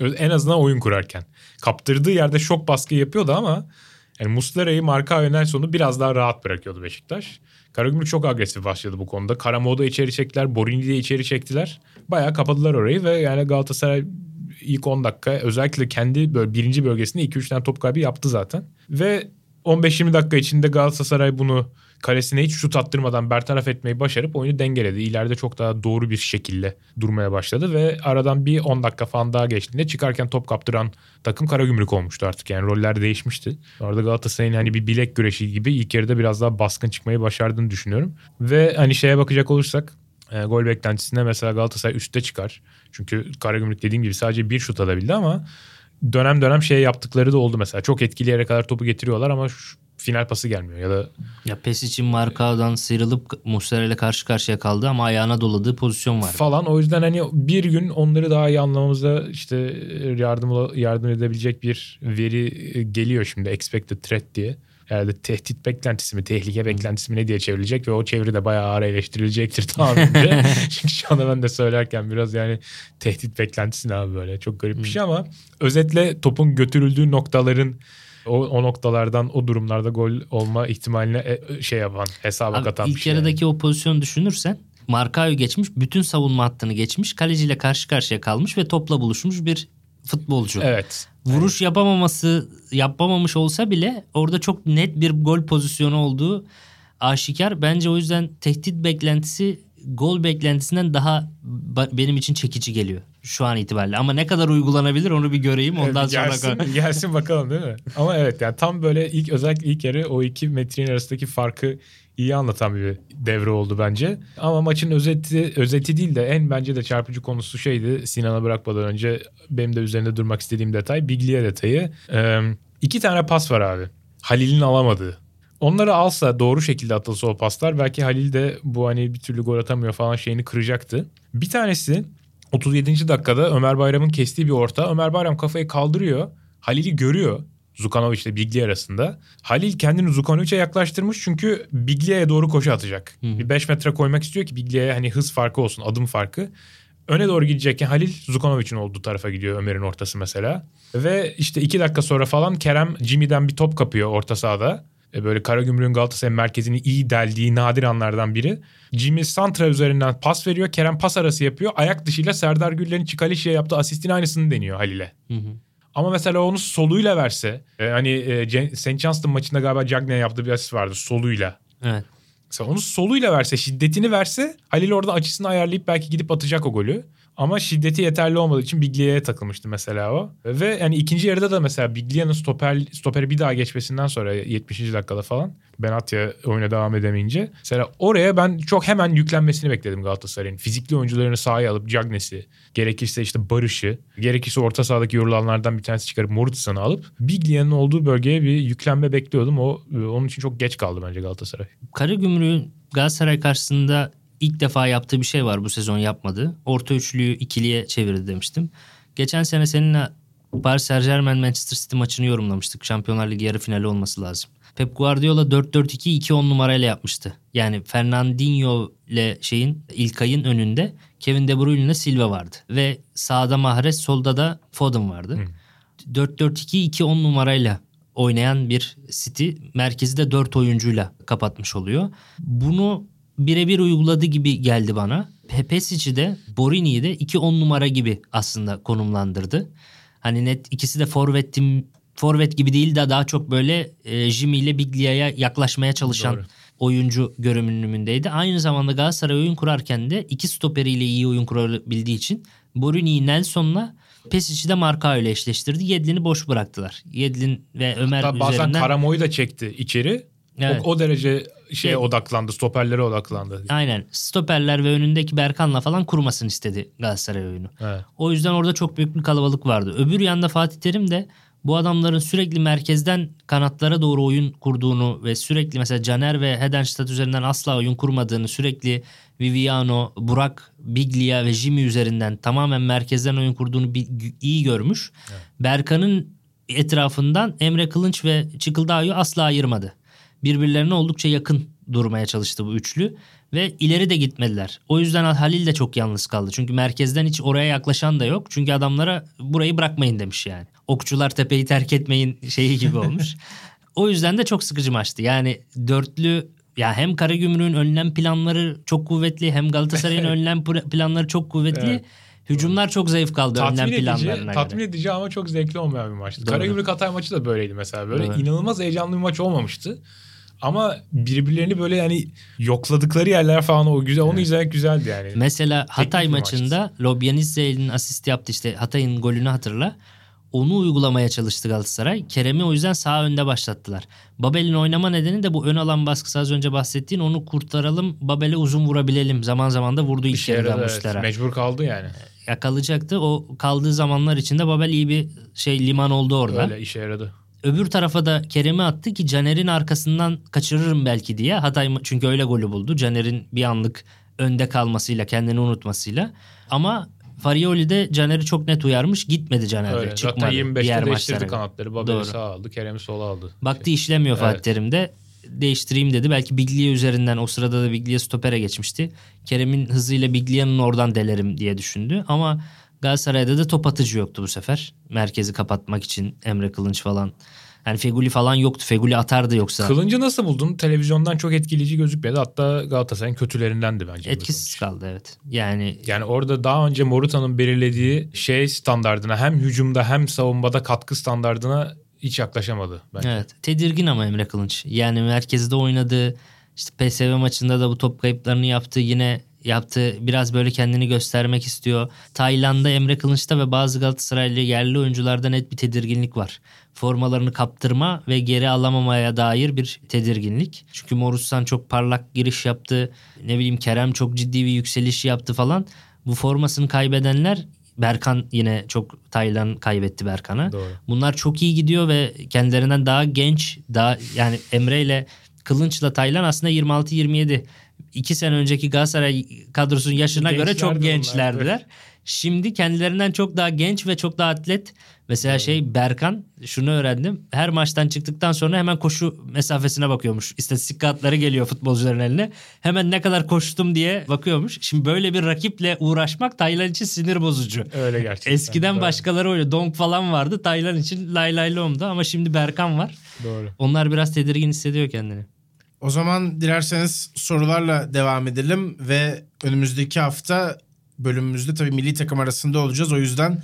S4: En azından oyun kurarken. Kaptırdığı yerde şok baskı yapıyordu ama yani Muslera'yı marka yönel sonu biraz daha rahat bırakıyordu Beşiktaş. Karagümrük çok agresif başladı bu konuda. Karamoğlu içeri çektiler. Borini de içeri çektiler. Bayağı kapadılar orayı ve yani Galatasaray ilk 10 dakika özellikle kendi böyle birinci bölgesinde 2-3 tane top kaybı yaptı zaten. Ve 15-20 dakika içinde Galatasaray bunu kalesine hiç şut attırmadan bertaraf etmeyi başarıp oyunu dengeledi. İleride çok daha doğru bir şekilde durmaya başladı ve aradan bir 10 dakika falan daha geçtiğinde çıkarken top kaptıran takım Karagümrük olmuştu artık. Yani roller değişmişti. Orada Galatasaray'ın hani bir bilek güreşi gibi ilk yarıda biraz daha baskın çıkmayı başardığını düşünüyorum. Ve hani şeye bakacak olursak e, gol beklentisinde mesela Galatasaray üstte çıkar. Çünkü Karagümrük dediğim gibi sadece bir şut alabildi ama dönem dönem şey yaptıkları da oldu mesela. Çok etkili yere kadar topu getiriyorlar ama şu final pası gelmiyor ya da
S3: Ya pes için Markao'dan sıyrılıp Muslera ile karşı karşıya kaldı ama ayağına doladığı pozisyon var.
S4: falan. O yüzden hani bir gün onları daha iyi anlamamıza işte yardım yardım edebilecek bir veri geliyor şimdi expected threat diye. Herhalde tehdit beklentisi mi, tehlike beklentisi mi ne diye çevrilecek ve o çeviri de bayağı ağır eleştirilecektir tahminimce. Çünkü şu anda ben de söylerken biraz yani tehdit beklentisi ne abi böyle çok garip bir şey ama özetle topun götürüldüğü noktaların o, o noktalardan o durumlarda gol olma ihtimaline e, şey yapan hesaba
S3: Abi,
S4: katan bir
S3: ilk
S4: şey.
S3: yarıdaki o pozisyonu düşünürsen Markao'yu geçmiş, bütün savunma hattını geçmiş, kaleciyle karşı karşıya kalmış ve topla buluşmuş bir futbolcu.
S4: Evet.
S3: Vuruş yapamaması, yapamamış olsa bile orada çok net bir gol pozisyonu olduğu aşikar. Bence o yüzden tehdit beklentisi gol beklentisinden daha benim için çekici geliyor şu an itibariyle. Ama ne kadar uygulanabilir onu bir göreyim ondan
S4: Evet,
S3: sonra.
S4: gelsin, gelsin bakalım değil mi? Ama evet yani tam böyle ilk özellikle ilk yarı o iki metrin arasındaki farkı iyi anlatan bir devre oldu bence. Ama maçın özeti özeti değil de en bence de çarpıcı konusu şeydi. Sinan'a bırakmadan önce benim de üzerinde durmak istediğim detay Biglia detayı. Ee, iki tane pas var abi. Halil'in alamadığı. Onları alsa doğru şekilde atılsa o paslar belki Halil de bu hani bir türlü gol atamıyor falan şeyini kıracaktı. Bir tanesi 37. dakikada Ömer Bayram'ın kestiği bir orta. Ömer Bayram kafayı kaldırıyor. Halil'i görüyor. Zukanovic ile Biglia arasında. Halil kendini Zukanovic'e yaklaştırmış çünkü Biglia'ya doğru koşu atacak.
S3: Hı.
S4: Bir 5 metre koymak istiyor ki Biglia'ya hani hız farkı olsun, adım farkı. Öne doğru gidecekken Halil Zukanovic'in olduğu tarafa gidiyor Ömer'in ortası mesela. Ve işte 2 dakika sonra falan Kerem Jimmy'den bir top kapıyor orta sahada. E, Böyle Karagümrük'ün Galatasaray merkezini iyi deldiği nadir anlardan biri. Jimmy Santra üzerinden pas veriyor. Kerem pas arası yapıyor. Ayak dışıyla Serdar Güller'in Çikalişi'ye yaptığı asistin aynısını deniyor Halil'e.
S3: Hı hı.
S4: Ama mesela onu soluyla verse. e, hani e, St. Johnston maçında galiba Cagney yaptığı bir asist vardı soluyla.
S3: Evet.
S4: Mesela onu soluyla verse, şiddetini verse Halil orada açısını ayarlayıp belki gidip atacak o golü. Ama şiddeti yeterli olmadığı için Biglia'ya takılmıştı mesela o. Ve yani ikinci yarıda da mesela Biglia'nın stoper, stoperi bir daha geçmesinden sonra 70. dakikada falan Benatya oyuna devam edemeyince. Mesela oraya ben çok hemen yüklenmesini bekledim Galatasaray'ın. Fizikli oyuncularını sahaya alıp Cagney'i, gerekirse işte Barış'ı, gerekirse orta sahadaki yorulanlardan bir tanesi çıkarıp Moritson'u alıp Biglia'nın olduğu bölgeye bir yüklenme bekliyordum. O onun için çok geç kaldı bence Galatasaray.
S3: Karagümrük'ün Galatasaray karşısında ilk defa yaptığı bir şey var bu sezon yapmadı. Orta üçlüyü ikiliye çevirdi demiştim. Geçen sene seninle Paris Saint Germain Manchester City maçını yorumlamıştık. Şampiyonlar Ligi yarı finali olması lazım. Pep Guardiola 4-4-2 2-10 numarayla yapmıştı. Yani Fernandinho ile şeyin İlkay'ın önünde Kevin De Bruyne ile Silva vardı. Ve sağda Mahrez solda da Foden vardı. 4-4-2-2-10 numarayla oynayan bir City merkezi de 4 oyuncuyla kapatmış oluyor. Bunu birebir uyguladı gibi geldi bana. Pesic'i de Borini'yi de 2-10 numara gibi aslında konumlandırdı. Hani net ikisi de forvetim forvet gibi değil de daha çok böyle e, Jimmy ile Biglia'ya yaklaşmaya çalışan
S4: Doğru.
S3: oyuncu görünümündeydi. Aynı zamanda Galatasaray oyun kurarken de iki stoperiyle iyi oyun kurabildiği için Borini'yi Nelson'la Pesic'i de Marka ile eşleştirdi. Yedlin'i boş bıraktılar. Yedlin ve Ömer
S4: Hatta bazen
S3: üzerinden...
S4: Karamo'yu da çekti içeri.
S3: Evet.
S4: O, o derece şeye
S3: Evet.
S4: odaklandı, stoperlere odaklandı.
S3: Aynen. Stoperler ve önündeki Berkan'la falan kurmasını istedi Galatasaray oyunu.
S4: Evet.
S3: O yüzden orada çok büyük bir kalabalık vardı. Öbür yanda Fatih Terim de bu adamların sürekli merkezden kanatlara doğru oyun kurduğunu ve sürekli mesela Caner ve Hedenstadt üzerinden asla oyun kurmadığını sürekli Viviano, Burak, Biglia ve Jimmy üzerinden tamamen merkezden oyun kurduğunu iyi görmüş. Berkan'ın etrafından Emre Kılınç ve Çıkıldağ'ı asla ayırmadı. Birbirlerine oldukça yakın durmaya çalıştı bu üçlü ve ileri de gitmediler. O yüzden Halil de çok yalnız kaldı. Çünkü merkezden hiç oraya yaklaşan da yok. Çünkü adamlara burayı bırakmayın demiş yani. Okçular tepeyi terk etmeyin şeyi gibi olmuş. o yüzden de çok sıkıcı maçtı. Yani dörtlü ya hem Karagümrük'ün önlem planları çok kuvvetli hem Galatasaray'ın önlem planları çok kuvvetli.
S4: Evet.
S3: Hücumlar çok zayıf kaldı
S4: Tatmin
S3: önlem
S4: edici,
S3: planlarına
S4: tatmin
S3: göre.
S4: edici ama çok zevkli olmayan bir maçtı. Karagümrük Hatay maçı da böyleydi mesela. Böyle
S3: Doğru.
S4: inanılmaz heyecanlı bir maç olmamıştı. Ama birbirlerini böyle yani yokladıkları yerler falan o güzel onu izlemek güzeldi yani.
S3: Mesela Hatay
S4: bir
S3: maçında Lobyanizze'nin asist yaptı işte Hatay'ın golünü hatırla. Onu uygulamaya çalıştı Galatasaray. Kerem'i o yüzden sağ önde başlattılar. Babel'in oynama nedeni de bu ön alan baskısı az önce bahsettiğin onu kurtaralım. Babel'e uzun vurabilelim. Zaman zaman da vurdu ilk yarıda
S4: yaradı, evet. Mecbur kaldı yani.
S3: Yakalayacaktı. O kaldığı zamanlar içinde Babel iyi bir şey liman oldu orada.
S4: Öyle işe yaradı.
S3: Öbür tarafa da Kerem'i attı ki Caner'in arkasından kaçırırım belki diye. Hatay çünkü öyle golü buldu. Caner'in bir anlık önde kalmasıyla, kendini unutmasıyla. Ama Farioli de Caner'i çok net uyarmış. Gitmedi Caner.
S4: Öyle.
S3: Çıkmadı
S4: Zaten
S3: diğer
S4: 25'te değiştirdi
S3: maçlara.
S4: kanatları. Babel'i sağa aldı, Kerem'i sola aldı.
S3: Baktı işlemiyor Fatih
S4: Evet.
S3: Terim de. Değiştireyim dedi. Belki Biglia üzerinden o sırada da Biglia stopere geçmişti. Kerem'in hızıyla Biglia'nın oradan delerim diye düşündü. Ama Galatasaray'da da top atıcı yoktu bu sefer. Merkezi kapatmak için Emre Kılınç falan. Yani Feguli falan yoktu. Feguli atardı yoksa.
S4: Kılıncı nasıl buldun? Televizyondan çok etkileyici gözükmedi. Hatta Galatasaray'ın kötülerindendi bence.
S3: Etkisiz kaldı evet. Yani
S4: Yani orada daha önce Morutan'ın belirlediği şey standardına hem hücumda hem savunmada katkı standardına hiç yaklaşamadı bence.
S3: evet tedirgin ama Emre Kılınç. Yani merkezde oynadı. İşte PSV maçında da bu top kayıplarını yaptı. Yine yaptı. Biraz böyle kendini göstermek istiyor. Tayland'da Emre Kılınç'ta ve bazı Galatasaraylı yerli oyuncularda net bir tedirginlik var. Formalarını kaptırma ve geri alamamaya dair bir tedirginlik. Çünkü Morussan çok parlak giriş yaptı. Ne bileyim Kerem çok ciddi bir yükseliş yaptı falan. Bu formasını kaybedenler Berkan yine çok Taylan kaybetti Berkan'a. Bunlar çok iyi gidiyor ve kendilerinden daha genç, daha yani Emre ile Kılınç'la Taylan aslında 26-27. İki sene önceki Galatasaray kadrosunun yaşına göre çok
S4: Gençlerdi onlar,
S3: gençlerdiler. Şimdi kendilerinden çok daha genç ve çok daha atlet. Mesela şey Berkan şunu öğrendim. Her maçtan çıktıktan sonra hemen koşu mesafesine bakıyormuş. İstatistik kağıtları geliyor futbolcuların eline. Hemen ne kadar koştum diye bakıyormuş. Şimdi böyle bir rakiple uğraşmak Taylan için sinir bozucu.
S4: Öyle gerçekten.
S3: Eskiden
S4: Doğru.
S3: başkaları öyle. Donk falan vardı. Taylan için lay lay lomdu ama şimdi Berkan var.
S4: Doğru.
S3: Onlar biraz tedirgin hissediyor kendini.
S2: O zaman dilerseniz sorularla devam edelim ve önümüzdeki hafta bölümümüzde tabii milli takım arasında olacağız. O yüzden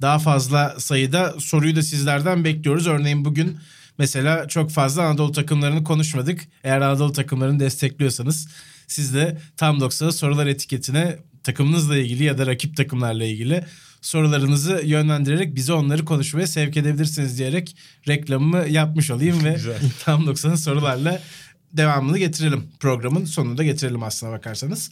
S2: daha fazla sayıda soruyu da sizlerden bekliyoruz. Örneğin bugün mesela çok fazla Anadolu takımlarını konuşmadık. Eğer Anadolu takımlarını destekliyorsanız siz de tam 90 sorular etiketine takımınızla ilgili ya da rakip takımlarla ilgili sorularınızı yönlendirerek bize onları konuşmaya sevk edebilirsiniz diyerek reklamımı yapmış olayım ve
S4: Güzel.
S2: tam 90 sorularla devamını getirelim. Programın sonunu da getirelim aslına bakarsanız.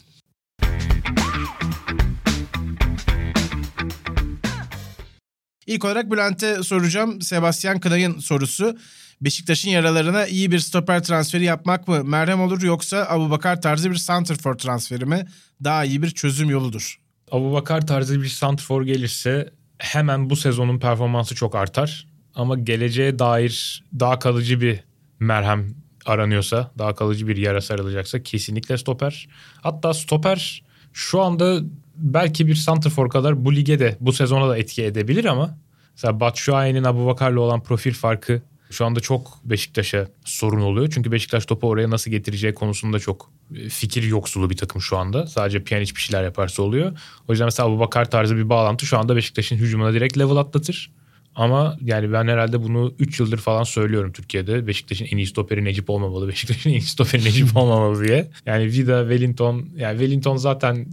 S2: İlk olarak Bülent'e soracağım. Sebastian Kınay'ın sorusu. Beşiktaş'ın yaralarına iyi bir stoper transferi yapmak mı merhem olur yoksa Abubakar tarzı bir santrfor transferi mi daha iyi bir çözüm yoludur?
S4: Abu Bakar tarzı bir santrfor gelirse hemen bu sezonun performansı çok artar. Ama geleceğe dair daha kalıcı bir merhem aranıyorsa, daha kalıcı bir yara sarılacaksa kesinlikle stoper. Hatta stoper şu anda belki bir santrfor kadar bu lige de bu sezona da etki edebilir ama Mesela Batshuayi'nin Abubakar'la olan profil farkı şu anda çok Beşiktaş'a sorun oluyor. Çünkü Beşiktaş topu oraya nasıl getireceği konusunda çok e, fikir yoksulu bir takım şu anda. Sadece Pjanic bir şeyler yaparsa oluyor. O yüzden mesela Abubakar tarzı bir bağlantı şu anda Beşiktaş'ın hücumuna direkt level atlatır. Ama yani ben herhalde bunu 3 yıldır falan söylüyorum Türkiye'de. Beşiktaş'ın en iyi stoperi Necip olmamalı. Beşiktaş'ın en iyi stoperi Necip olmamalı diye. Yani Vida, Wellington. Yani Wellington zaten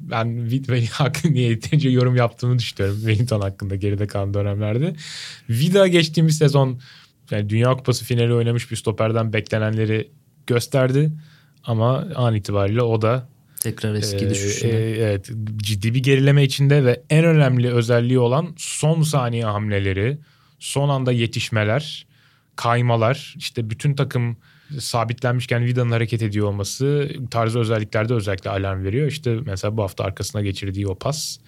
S4: ben Vida hakkında niye yeterince yorum yaptığımı düşünüyorum. Wellington hakkında geride kalan dönemlerde. Vida geçtiğimiz sezon yani Dünya Kupası finali oynamış bir stoperden beklenenleri gösterdi. Ama an itibariyle o da
S3: Tekrar eski
S4: ee,
S3: düşüşüne.
S4: e, evet ciddi bir gerileme içinde ve en önemli özelliği olan son saniye hamleleri, son anda yetişmeler, kaymalar, işte bütün takım sabitlenmişken Vida'nın hareket ediyor olması tarzı özelliklerde özellikle alarm veriyor. İşte mesela bu hafta arkasına geçirdiği o pas.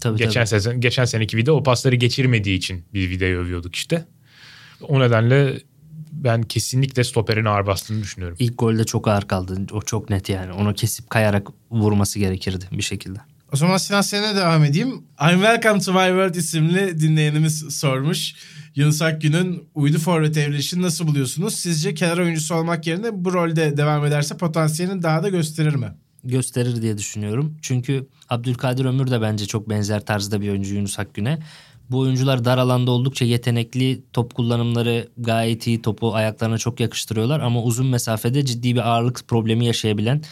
S3: tabii,
S4: geçen
S3: tabii.
S4: sezon geçen seneki Vida o pasları geçirmediği için bir Vida'yı övüyorduk işte. O nedenle ben kesinlikle stoperin ağır bastığını düşünüyorum.
S3: İlk golde çok ağır kaldı. O çok net yani. Onu kesip kayarak vurması gerekirdi bir şekilde.
S2: O zaman Sinan seninle devam edeyim. I'm Welcome to My World isimli dinleyenimiz sormuş. Yunus Akgün'ün uydu forvet evrilişini nasıl buluyorsunuz? Sizce kenar oyuncusu olmak yerine bu rolde devam ederse potansiyelini daha da gösterir mi?
S3: gösterir diye düşünüyorum. Çünkü Abdülkadir Ömür de bence çok benzer tarzda bir oyuncu Yunus Akgün'e. Bu oyuncular dar alanda oldukça yetenekli, top kullanımları gayet iyi, topu ayaklarına çok yakıştırıyorlar ama uzun mesafede ciddi bir ağırlık problemi yaşayabilen,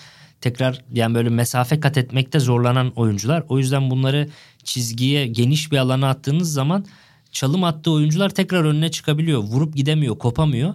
S3: tekrar yani böyle mesafe kat etmekte zorlanan oyuncular. O yüzden bunları çizgiye geniş bir alana attığınız zaman çalım attığı oyuncular tekrar önüne çıkabiliyor. Vurup gidemiyor, kopamıyor.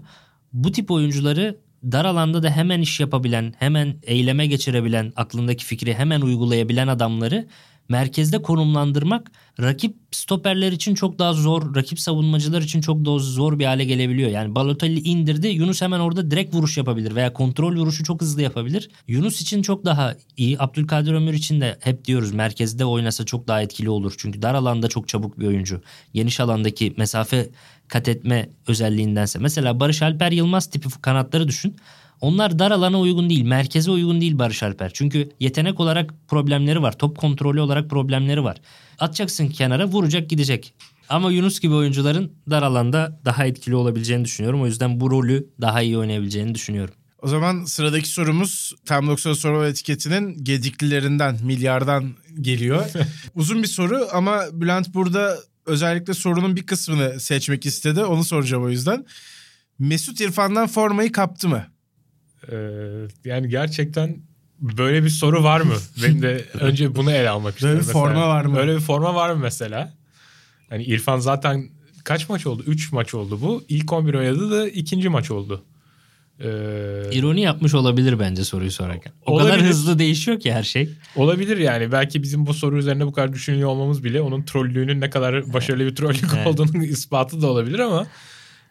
S3: Bu tip oyuncuları dar alanda da hemen iş yapabilen, hemen eyleme geçirebilen, aklındaki fikri hemen uygulayabilen adamları merkezde konumlandırmak rakip stoperler için çok daha zor, rakip savunmacılar için çok daha zor bir hale gelebiliyor. Yani Balotelli indirdi, Yunus hemen orada direkt vuruş yapabilir veya kontrol vuruşu çok hızlı yapabilir. Yunus için çok daha iyi, Abdülkadir Ömür için de hep diyoruz merkezde oynasa çok daha etkili olur. Çünkü dar alanda çok çabuk bir oyuncu. Geniş alandaki mesafe kat etme özelliğindense. Mesela Barış Alper Yılmaz tipi kanatları düşün. Onlar dar alana uygun değil, merkeze uygun değil Barış Alper. Çünkü yetenek olarak problemleri var, top kontrolü olarak problemleri var. Atacaksın kenara, vuracak gidecek. Ama Yunus gibi oyuncuların dar alanda daha etkili olabileceğini düşünüyorum. O yüzden bu rolü daha iyi oynayabileceğini düşünüyorum.
S2: O zaman sıradaki sorumuz Tam 90 soru etiketinin gediklilerinden, milyardan geliyor. Uzun bir soru ama Bülent burada özellikle sorunun bir kısmını seçmek istedi. Onu soracağım o yüzden. Mesut İrfan'dan formayı kaptı mı?
S4: Ee, yani gerçekten böyle bir soru var mı? Ben de önce bunu ele almak istiyorum.
S2: bir
S4: mesela.
S2: forma var mı?
S4: Böyle bir forma var mı mesela? Hani İrfan zaten kaç maç oldu? 3 maç oldu bu. İlk 11 oynadı da ikinci maç oldu. Ee,
S3: İroni yapmış olabilir bence soruyu sorarken. O
S4: Olabilir.
S3: kadar hızlı değişiyor ki her şey.
S4: olabilir yani. Belki bizim bu soru üzerine bu kadar düşünüyor olmamız bile onun trollüğünün ne kadar başarılı bir trollük
S3: Evet.
S4: olduğunun ispatı da olabilir ama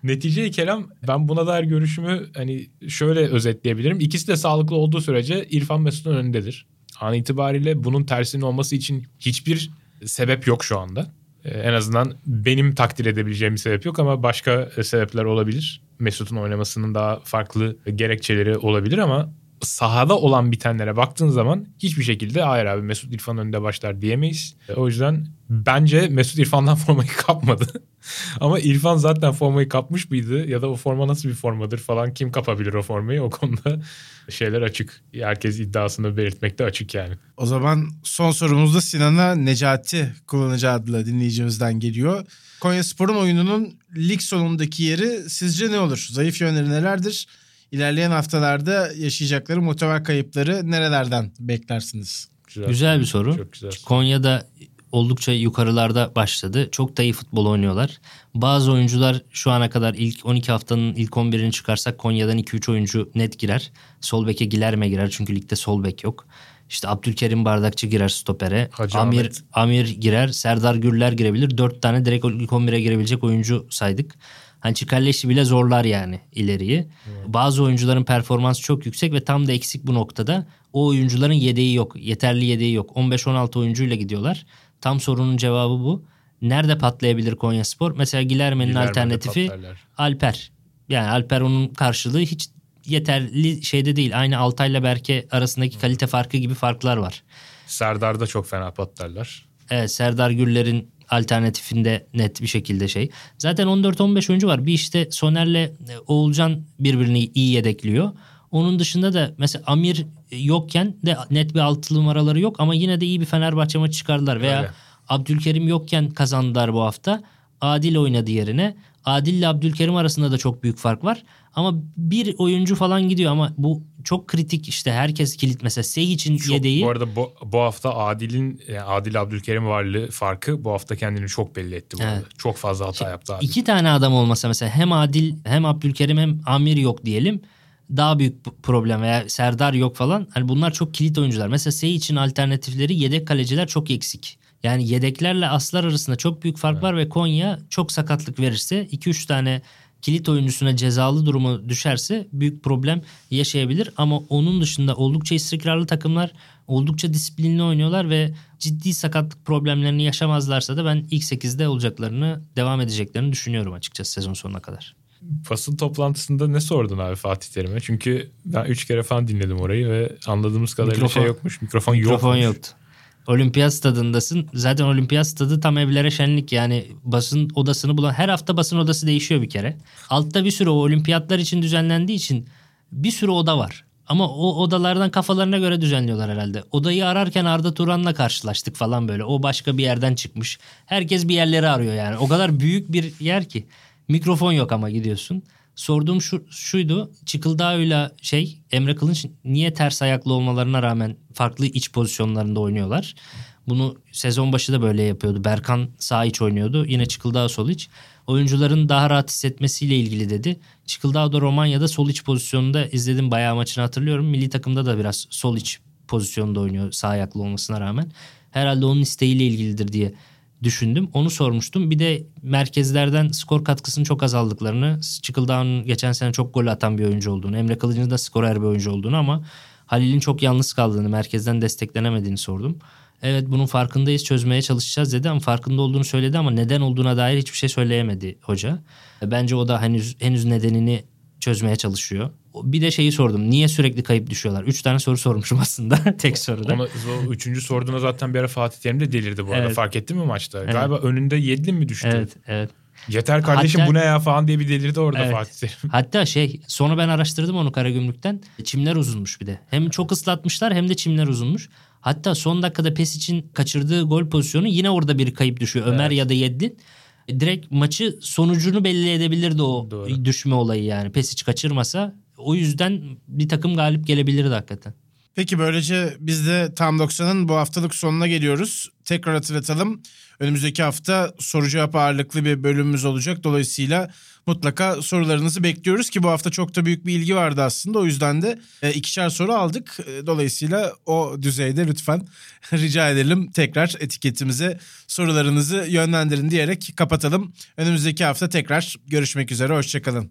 S4: netice kelam ben buna dair görüşümü hani şöyle özetleyebilirim. İkisi de sağlıklı olduğu sürece İrfan Mesut'un önündedir. An itibariyle bunun tersinin olması için hiçbir sebep yok şu anda. Ee, en azından benim takdir edebileceğim bir sebep yok ama başka sebepler olabilir. Mesut'un oynamasının daha farklı gerekçeleri olabilir ama sahada olan bitenlere baktığın zaman hiçbir şekilde hayır abi Mesut İrfan önünde başlar diyemeyiz. E, O yüzden bence Mesut İrfan'dan formayı kapmadı. Ama İrfan zaten formayı kapmış mıydı ya da o forma nasıl bir formadır falan kim kapabilir o formayı o konuda şeyler açık. Herkes iddiasını belirtmekte açık yani.
S2: O zaman son sorumuz da Sinan'a Necati kullanıcı adlı dinleyicimizden geliyor. Konya Spor'un oyununun lig sonundaki yeri sizce ne olur? Zayıf yönleri nelerdir? İlerleyen haftalarda yaşayacakları motive kayıpları nerelerden beklersiniz?
S3: Güzel bir soru.
S4: Çok güzel.
S3: Konya'da oldukça yukarılarda başladı. Çok da iyi futbol oynuyorlar. Bazı oyuncular şu ana kadar ilk 12 haftanın ilk 11'ini çıkarsak Konya'dan 2-3 oyuncu net girer. Sol beke Gilerme girer çünkü ligde sol bek yok. İşte Abdülkerim Bardakçı girer stopere.
S4: Hacı
S3: Amir
S4: Ahmet.
S3: Amir girer. Serdar Gürler girebilir. 4 tane direkt ilk 11'e girebilecek oyuncu saydık. Hani Çikalleşi bile zorlar yani ileriyi. Bazı oyuncuların performansı çok yüksek ve tam da eksik bu noktada. O oyuncuların yedeği yok. Yeterli yedeği yok. 15-16 oyuncuyla gidiyorlar. Tam sorunun cevabı bu. Nerede patlayabilir Konyaspor? Mesela Gilerme'nin
S4: Gilerme'de
S3: alternatifi
S4: patlarlar.
S3: Alper. Yani Alper onun karşılığı hiç yeterli şeyde değil. Aynı Altay'la Berke arasındaki kalite farkı gibi farklar var.
S4: Serdar'da çok fena patlarlar.
S3: Evet Serdar Gürler'in alternatifinde net bir şekilde şey. Zaten 14-15 oyuncu var. Bir işte Soner'le e, Oğulcan birbirini iyi yedekliyor. Onun dışında da mesela Amir yokken de net bir altılı numaraları yok ama yine de iyi bir Fenerbahçe maçı çıkardılar. Veya
S4: Öyle.
S3: Abdülkerim yokken kazandılar bu hafta. Adil oynadı yerine. Adil ile Abdülkerim arasında da çok büyük fark var. Ama bir oyuncu falan gidiyor ama bu çok kritik işte herkes kilit mesela Seyic'in
S4: Çok,
S3: yedeği.
S4: Bu arada bu, bu hafta Adil'in yani Adil Abdülkerim varlığı farkı bu hafta kendini çok belli etti bu
S3: Evet.
S4: arada. Çok fazla hata yaptı Adil.
S3: İki tane adam olmasa mesela hem Adil hem Abdülkerim hem Amir yok diyelim. Daha büyük problem veya Serdar yok falan. Hani bunlar çok kilit oyuncular. Mesela Sey için alternatifleri yedek kaleciler çok eksik. Yani yedeklerle aslar arasında çok büyük fark var ve Konya çok sakatlık verirse 2-3 tane kilit oyuncusuna cezalı durumu düşerse büyük problem yaşayabilir. Ama onun dışında oldukça istikrarlı takımlar oldukça disiplinli oynuyorlar ve ciddi sakatlık problemlerini yaşamazlarsa da ben ilk 8'de olacaklarını devam edeceklerini düşünüyorum açıkçası sezon sonuna kadar.
S4: Basın toplantısında ne sordun abi Fatih Terim'e? Çünkü ben üç kere falan dinledim orayı ve anladığımız kadarıyla
S3: Mikrofon-
S4: şey yokmuş. Mikrofon,
S3: Mikrofon
S4: yokmuş.
S3: yoktu. Olimpiyat stadındasın. Zaten olimpiyat stadı tam evlere şenlik yani basın odasını bulan her hafta basın odası değişiyor bir kere. Altta bir sürü o olimpiyatlar için düzenlendiği için bir sürü oda var. Ama o odalardan kafalarına göre düzenliyorlar herhalde. Odayı ararken Arda Turan'la karşılaştık falan böyle. O başka bir yerden çıkmış. Herkes bir yerleri arıyor yani. O kadar büyük bir yer ki. Mikrofon yok ama gidiyorsun. Sorduğum şu, şuydu. Çıkıldağ'ıyla şey Emre Kılınç niye ters ayaklı olmalarına rağmen farklı iç pozisyonlarında oynuyorlar? Bunu sezon başı da böyle yapıyordu. Berkan sağ iç oynuyordu. Yine Çıkıldağ sol iç. Oyuncuların daha rahat hissetmesiyle ilgili dedi. Çıkıldağ da Romanya'da sol iç pozisyonunda izledim bayağı maçını hatırlıyorum. Milli takımda da biraz sol iç pozisyonda oynuyor sağ ayaklı olmasına rağmen. Herhalde onun isteğiyle ilgilidir diye düşündüm. Onu sormuştum. Bir de merkezlerden skor katkısını çok azaldıklarını, Çıkıldağ'ın geçen sene çok gol atan bir oyuncu olduğunu, Emre Kılıç'ın da skorer bir oyuncu olduğunu ama Halil'in çok yalnız kaldığını, merkezden desteklenemediğini sordum. Evet bunun farkındayız çözmeye çalışacağız dedi ama farkında olduğunu söyledi ama neden olduğuna dair hiçbir şey söyleyemedi hoca. Bence o da henüz henüz nedenini çözmeye çalışıyor. Bir de şeyi sordum. Niye sürekli kayıp düşüyorlar? Üç tane soru sormuşum aslında tek soruda.
S4: Ona, o üçüncü sorduğuna zaten bir ara Fatih Terim de delirdi bu arada.
S3: Evet.
S4: Fark ettin mi maçta? Galiba önünde Yedlin mi düştü?
S3: Evet, evet.
S4: Yeter kardeşim
S3: Hatta-
S4: bu ne ya falan diye bir delirdi orada
S3: Evet.
S4: Fatih Terim.
S3: Hatta şey sonra ben araştırdım onu Karagümrük'ten. Çimler uzunmuş bir de. Hem çok ıslatmışlar hem de çimler uzunmuş. Hatta son dakikada pes için kaçırdığı gol pozisyonu yine orada bir kayıp düşüyor. Ömer ya da Yeddin. Direkt maçı sonucunu belli edebilirdi o
S4: Doğru.
S3: düşme olayı yani. Pesic kaçırmasa o yüzden bir takım galip gelebilirdi hakikaten.
S2: Peki böylece biz de Tam 90'ın bu haftalık sonuna geliyoruz. Tekrar hatırlatalım. Önümüzdeki hafta soru cevap ağırlıklı bir bölümümüz olacak. Dolayısıyla mutlaka sorularınızı bekliyoruz ki bu hafta çok da büyük bir ilgi vardı aslında. O yüzden de e, ikişer soru aldık. E, Dolayısıyla o düzeyde lütfen rica edelim tekrar etiketimize sorularınızı yönlendirin diyerek kapatalım. Önümüzdeki hafta tekrar görüşmek üzere. Hoşçakalın.